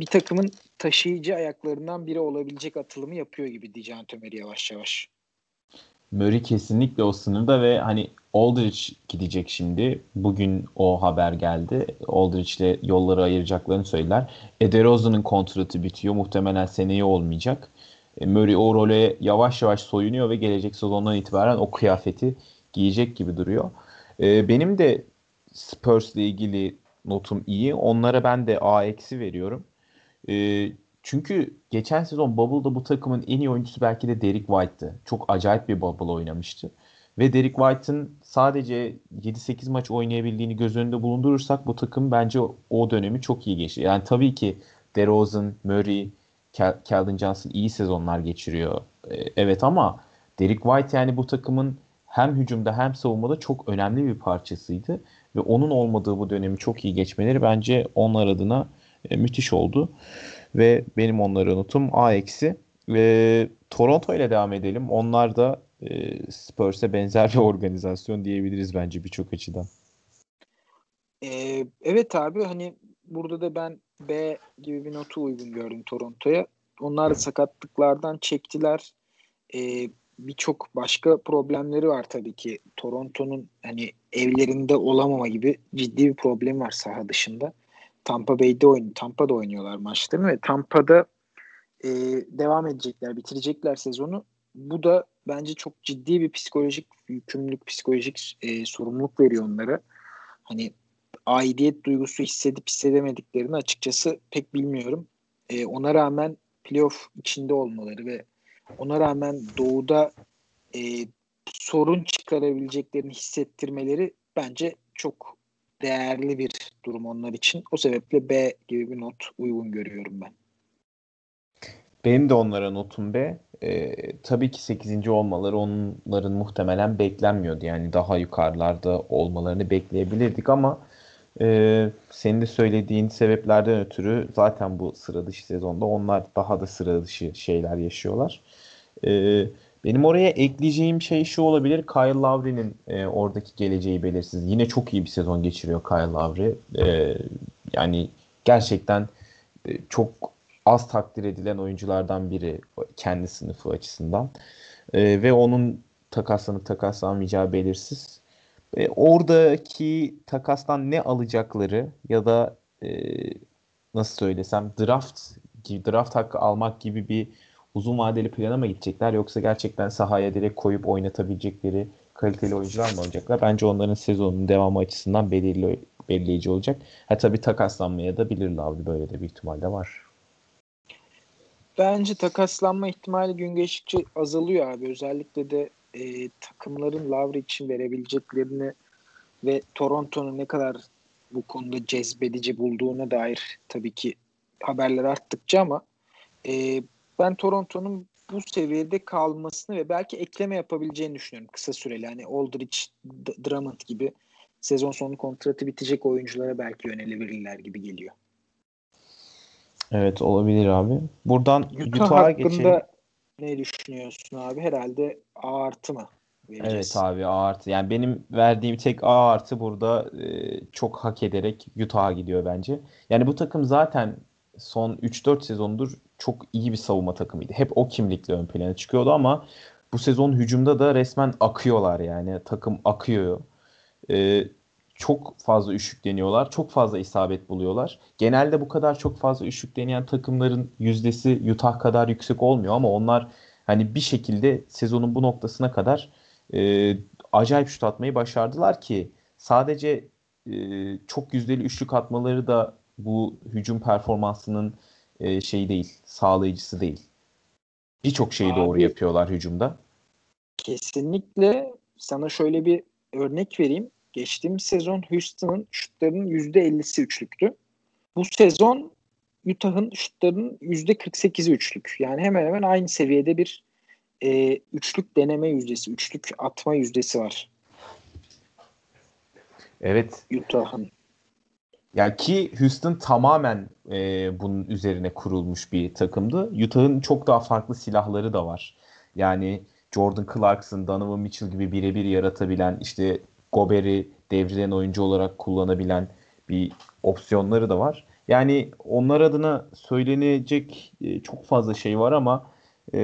bir takımın taşıyıcı ayaklarından biri olabilecek atılımı yapıyor gibi diyeceğim Tömer'i yavaş yavaş. Murray kesinlikle o sınırda ve hani Aldridge gidecek şimdi. Bugün o haber geldi. Aldridge ile yolları ayıracaklarını söylediler. Ederozan'ın kontratı bitiyor. Muhtemelen seneye olmayacak. E, Murray o role yavaş yavaş soyunuyor ve gelecek sezondan itibaren o kıyafeti giyecek gibi duruyor. E, benim de Spurs ile ilgili notum iyi. Onlara ben de A eksi veriyorum. E, çünkü geçen sezon Bubble'da bu takımın en iyi oyuncusu belki de Derek White'tı. Çok acayip bir Bubble oynamıştı. Ve Derek White'ın sadece 7-8 maç oynayabildiğini göz önünde bulundurursak bu takım bence o dönemi çok iyi geçti. Yani tabii ki DeRozan, Murray, Calvin Johnson iyi sezonlar geçiriyor. Ee, evet ama Derek White yani bu takımın hem hücumda hem savunmada çok önemli bir parçasıydı. Ve onun olmadığı bu dönemi çok iyi geçmeleri bence onlar adına e, müthiş oldu. Ve benim onlara notum A eksi. Ve Toronto ile devam edelim. Onlar da e, Spurs'e benzer bir organizasyon diyebiliriz bence birçok açıdan. Ee, evet abi hani burada da ben B gibi bir notu uygun gördüm Toronto'ya. Onlar da sakatlıklardan çektiler. Ee, Birçok başka problemleri var tabii ki. Toronto'nun hani evlerinde olamama gibi ciddi bir problem var saha dışında. Tampa Bay'de oyun, Tampa'da oynuyorlar maçlarını ve Tampa'da e, devam edecekler, bitirecekler sezonu. Bu da bence çok ciddi bir psikolojik yükümlülük, psikolojik e, sorumluluk veriyor onlara. Hani aidiyet duygusu hissedip hissedemediklerini açıkçası pek bilmiyorum. E, ona rağmen playoff içinde olmaları ve ona rağmen doğuda e, sorun çıkarabileceklerini hissettirmeleri bence çok değerli bir durum onlar için. O sebeple B gibi bir not uygun görüyorum ben. Benim de onlara notum B. E, tabii ki 8. olmaları onların muhtemelen beklenmiyordu. Yani daha yukarılarda olmalarını bekleyebilirdik ama e, senin de söylediğin sebeplerden ötürü zaten bu sıra dışı sezonda onlar daha da sıra dışı şeyler yaşıyorlar. E, benim oraya ekleyeceğim şey şu olabilir. Kyle Lowry'nin e, oradaki geleceği belirsiz. Yine çok iyi bir sezon geçiriyor Kyle Lowry. E, yani gerçekten e, çok az takdir edilen oyunculardan biri kendi sınıfı açısından. E, ve onun takaslanıp takaslanmayacağı belirsiz. E, oradaki takastan ne alacakları ya da e, nasıl söylesem draft draft hakkı almak gibi bir uzun vadeli plana mı gidecekler yoksa gerçekten sahaya direkt koyup oynatabilecekleri kaliteli oyuncular mı olacaklar? Bence onların sezonun devamı açısından belirli, belirleyici olacak. Ha tabii takaslanmaya da bilirler abi böyle de bir ihtimal de var. Bence takaslanma ihtimali gün geçtikçe azalıyor abi. Özellikle de e, takımların Lavri için verebileceklerini ve Toronto'nun ne kadar bu konuda cezbedici bulduğuna dair tabii ki haberler arttıkça ama e, ben Toronto'nun bu seviyede kalmasını ve belki ekleme yapabileceğini düşünüyorum kısa süreli. Hani Aldridge, Drummond gibi sezon sonu kontratı bitecek oyunculara belki yönelebilirler gibi geliyor. Evet olabilir abi. Buradan Utah Utah'a geçelim. ne düşünüyorsun abi? Herhalde A artı mı? Vereceğiz. Evet abi A artı. Yani benim verdiğim tek A artı burada e, çok hak ederek Utah'a gidiyor bence. Yani bu takım zaten son 3-4 sezondur çok iyi bir savunma takımıydı. Hep o kimlikle ön plana çıkıyordu ama bu sezon hücumda da resmen akıyorlar yani. Takım akıyor. Ee, çok fazla üçlük deniyorlar. Çok fazla isabet buluyorlar. Genelde bu kadar çok fazla üçlük deneyen takımların yüzdesi Utah kadar yüksek olmuyor ama onlar hani bir şekilde sezonun bu noktasına kadar e, acayip şut atmayı başardılar ki sadece e, çok yüzdeli üçlük atmaları da bu hücum performansının e, şeyi değil, sağlayıcısı değil. Birçok şeyi Abi, doğru yapıyorlar hücumda. Kesinlikle sana şöyle bir örnek vereyim. Geçtiğimiz sezon Houston'ın şutlarının %50'si üçlüktü. Bu sezon Utah'ın şutlarının %48'i üçlük. Yani hemen hemen aynı seviyede bir e, üçlük deneme yüzdesi, üçlük atma yüzdesi var. Evet. Utah'ın. Yani ki Houston tamamen e, bunun üzerine kurulmuş bir takımdı. Utah'ın çok daha farklı silahları da var. Yani Jordan Clarkson, Donovan Mitchell gibi birebir yaratabilen, işte Gober'i devrilen oyuncu olarak kullanabilen bir opsiyonları da var. Yani onlar adına söylenecek e, çok fazla şey var ama e,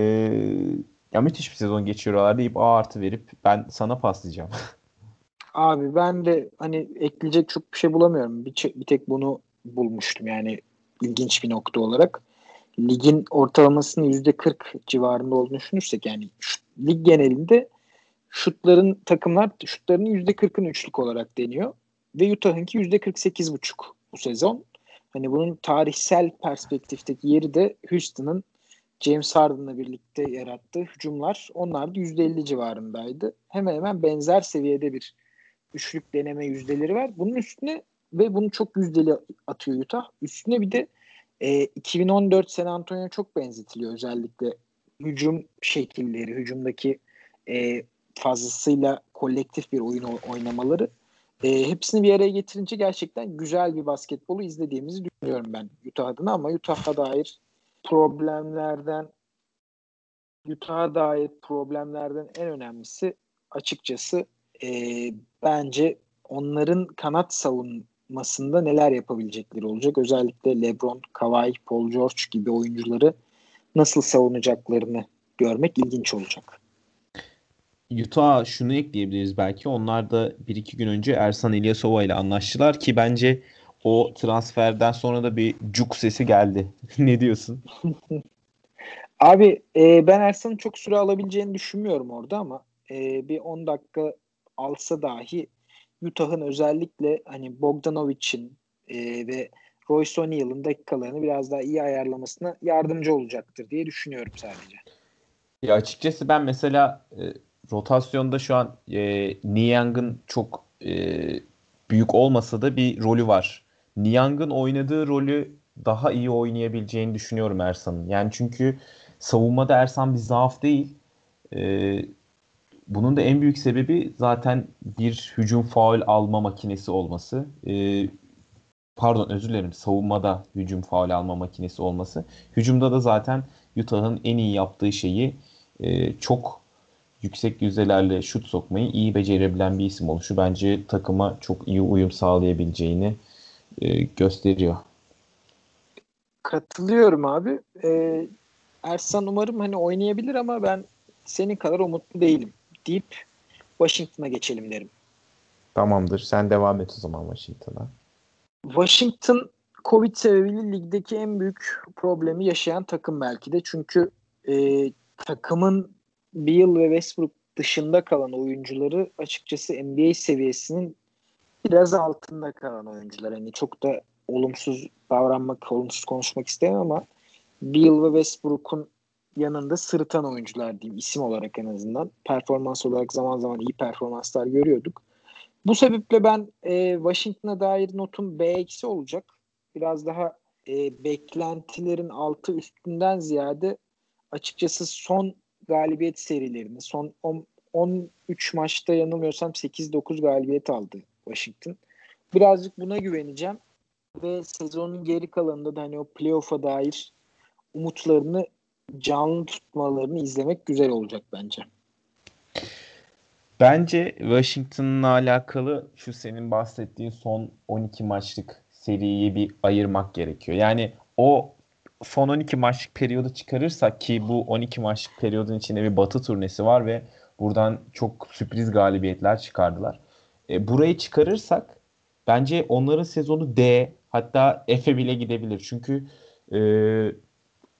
ya müthiş bir sezon geçiriyorlar deyip A artı verip ben sana paslayacağım. Abi ben de hani ekleyecek çok bir şey bulamıyorum. Bir, bir tek bunu bulmuştum yani ilginç bir nokta olarak. Ligin ortalamasının %40 civarında olduğunu düşünürsek yani lig genelinde şutların takımlar şutlarının %40'ın üçlük olarak deniyor. Ve Utah'ınki %48,5 bu sezon. Hani bunun tarihsel perspektifteki yeri de Houston'ın James Harden'la birlikte yarattığı hücumlar onlar da %50 civarındaydı. Hemen hemen benzer seviyede bir üçlük deneme yüzdeleri var. Bunun üstüne ve bunu çok yüzdeli atıyor Utah. Üstüne bir de e, 2014 San Antonio çok benzetiliyor özellikle hücum şekilleri, hücumdaki e, fazlasıyla kolektif bir oyun oynamaları. E, hepsini bir araya getirince gerçekten güzel bir basketbolu izlediğimizi düşünüyorum ben Utah adına ama Utah'a dair problemlerden Utah'a dair problemlerden en önemlisi açıkçası e, bence onların kanat savunmasında neler yapabilecekleri olacak. Özellikle LeBron, Kawhi, Paul George gibi oyuncuları nasıl savunacaklarını görmek ilginç olacak. Utah şunu ekleyebiliriz belki. Onlar da bir iki gün önce Ersan İlyasova ile anlaştılar ki bence o transferden sonra da bir cuk sesi geldi. ne diyorsun? Abi e, ben Ersan'ın çok süre alabileceğini düşünmüyorum orada ama e, bir 10 dakika alsa dahi Utah'ın özellikle hani Bogdanovic'in e, ve Royce O'Neal'ın dakikalarını biraz daha iyi ayarlamasına yardımcı olacaktır diye düşünüyorum sadece. Ya açıkçası ben mesela e, rotasyonda şu an e, Niang'ın çok e, büyük olmasa da bir rolü var. Niang'ın oynadığı rolü daha iyi oynayabileceğini düşünüyorum Ersan'ın. Yani çünkü savunmada Ersan bir zaaf değil. Ee, bunun da en büyük sebebi zaten bir hücum faul alma makinesi olması. Ee, pardon özür dilerim savunmada hücum faul alma makinesi olması. Hücumda da zaten Utah'ın en iyi yaptığı şeyi e, çok yüksek yüzdelerle şut sokmayı iyi becerebilen bir isim oluşu bence takıma çok iyi uyum sağlayabileceğini e, gösteriyor. Katılıyorum abi. Ee, Ersan umarım hani oynayabilir ama ben senin kadar umutlu değilim deyip Washington'a geçelim derim. Tamamdır. Sen devam et o zaman Washington'a. Washington Covid sebebiyle ligdeki en büyük problemi yaşayan takım belki de. Çünkü e, takımın Beal ve Westbrook dışında kalan oyuncuları açıkçası NBA seviyesinin biraz altında kalan oyuncular. Hani çok da olumsuz davranmak, olumsuz konuşmak istemem ama Beal ve Westbrook'un yanında sırıtan oyuncular diyeyim isim olarak en azından. Performans olarak zaman zaman iyi performanslar görüyorduk. Bu sebeple ben e, Washington'a dair notum B olacak. Biraz daha e, beklentilerin altı üstünden ziyade açıkçası son galibiyet serilerini son 10, 13 maçta yanılmıyorsam 8-9 galibiyet aldı Washington. Birazcık buna güveneceğim ve sezonun geri kalanında da hani o playoff'a dair umutlarını canlı tutmalarını izlemek güzel olacak bence. Bence Washington'la alakalı şu senin bahsettiğin son 12 maçlık seriyi bir ayırmak gerekiyor. Yani o son 12 maçlık periyodu çıkarırsak ki bu 12 maçlık periyodun içinde bir batı turnesi var ve buradan çok sürpriz galibiyetler çıkardılar. E, burayı çıkarırsak bence onların sezonu D hatta F'e bile gidebilir. Çünkü e,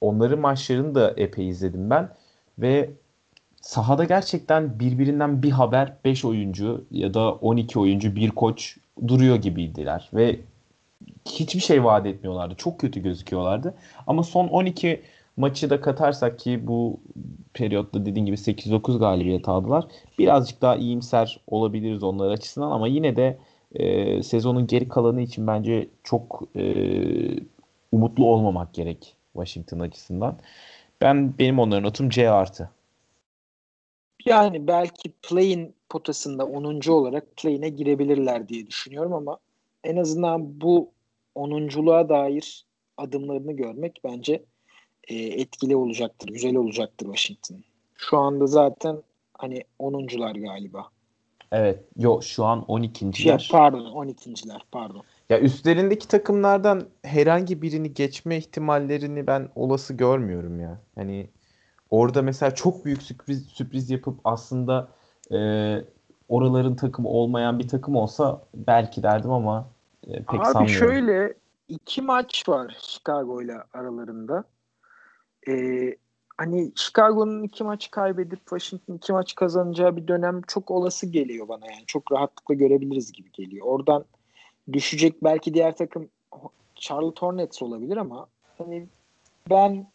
onların maçlarını da epey izledim ben ve sahada gerçekten birbirinden bir haber 5 oyuncu ya da 12 oyuncu bir koç duruyor gibiydiler ve hiçbir şey vaat etmiyorlardı. Çok kötü gözüküyorlardı. Ama son 12 maçı da katarsak ki bu periyotta dediğin gibi 8-9 galibiyet aldılar. Birazcık daha iyimser olabiliriz onlar açısından ama yine de e, sezonun geri kalanı için bence çok e, umutlu olmamak gerek Washington açısından. Ben benim onların notum C artı. Yani belki play'in potasında 10. olarak play'ine girebilirler diye düşünüyorum ama en azından bu 10'unculuğa dair adımlarını görmek bence e, etkili olacaktır, güzel olacaktır Washington. Şu anda zaten hani 10'uncular galiba. Evet. Yo şu an 12.ler. Ya, pardon 12.ler pardon. Ya üstlerindeki takımlardan herhangi birini geçme ihtimallerini ben olası görmüyorum ya. Hani orada mesela çok büyük sürpriz sürpriz yapıp aslında e, oraların takımı olmayan bir takım olsa belki derdim ama pek Abi sanmıyorum. şöyle iki maç var Chicago ile aralarında. Ee, hani Chicago'nun iki maç kaybedip Washington iki maç kazanacağı bir dönem çok olası geliyor bana yani. Çok rahatlıkla görebiliriz gibi geliyor. Oradan düşecek belki diğer takım Charlotte Hornets olabilir ama hani ben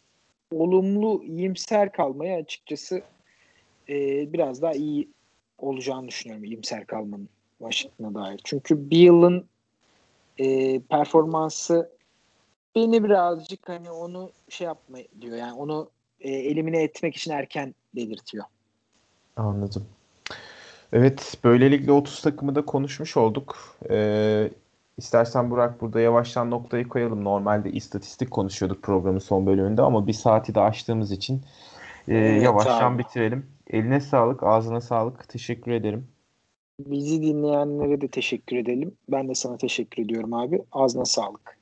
olumlu iyimser kalmaya açıkçası e, biraz daha iyi olacağını düşünüyorum iyimser kalmanın Washington'a dair. Çünkü Beal'ın e, performansı beni birazcık hani onu şey yapma diyor yani onu e, elimine etmek için erken delirtiyor. Anladım. Evet, böylelikle 30 takımı da konuşmuş olduk. Ee, istersen Burak burada yavaştan noktayı koyalım. Normalde istatistik konuşuyorduk programın son bölümünde ama bir saati de açtığımız için e, Evet yavaştan abi. bitirelim. Eline sağlık, ağzına sağlık. Teşekkür ederim. Bizi dinleyenlere de teşekkür edelim. Ben de sana teşekkür ediyorum abi. Ağzına sağlık.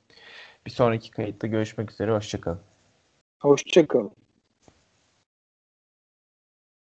Bir sonraki kayıtta görüşmek üzere. Hoşçakalın. Hoşçakalın.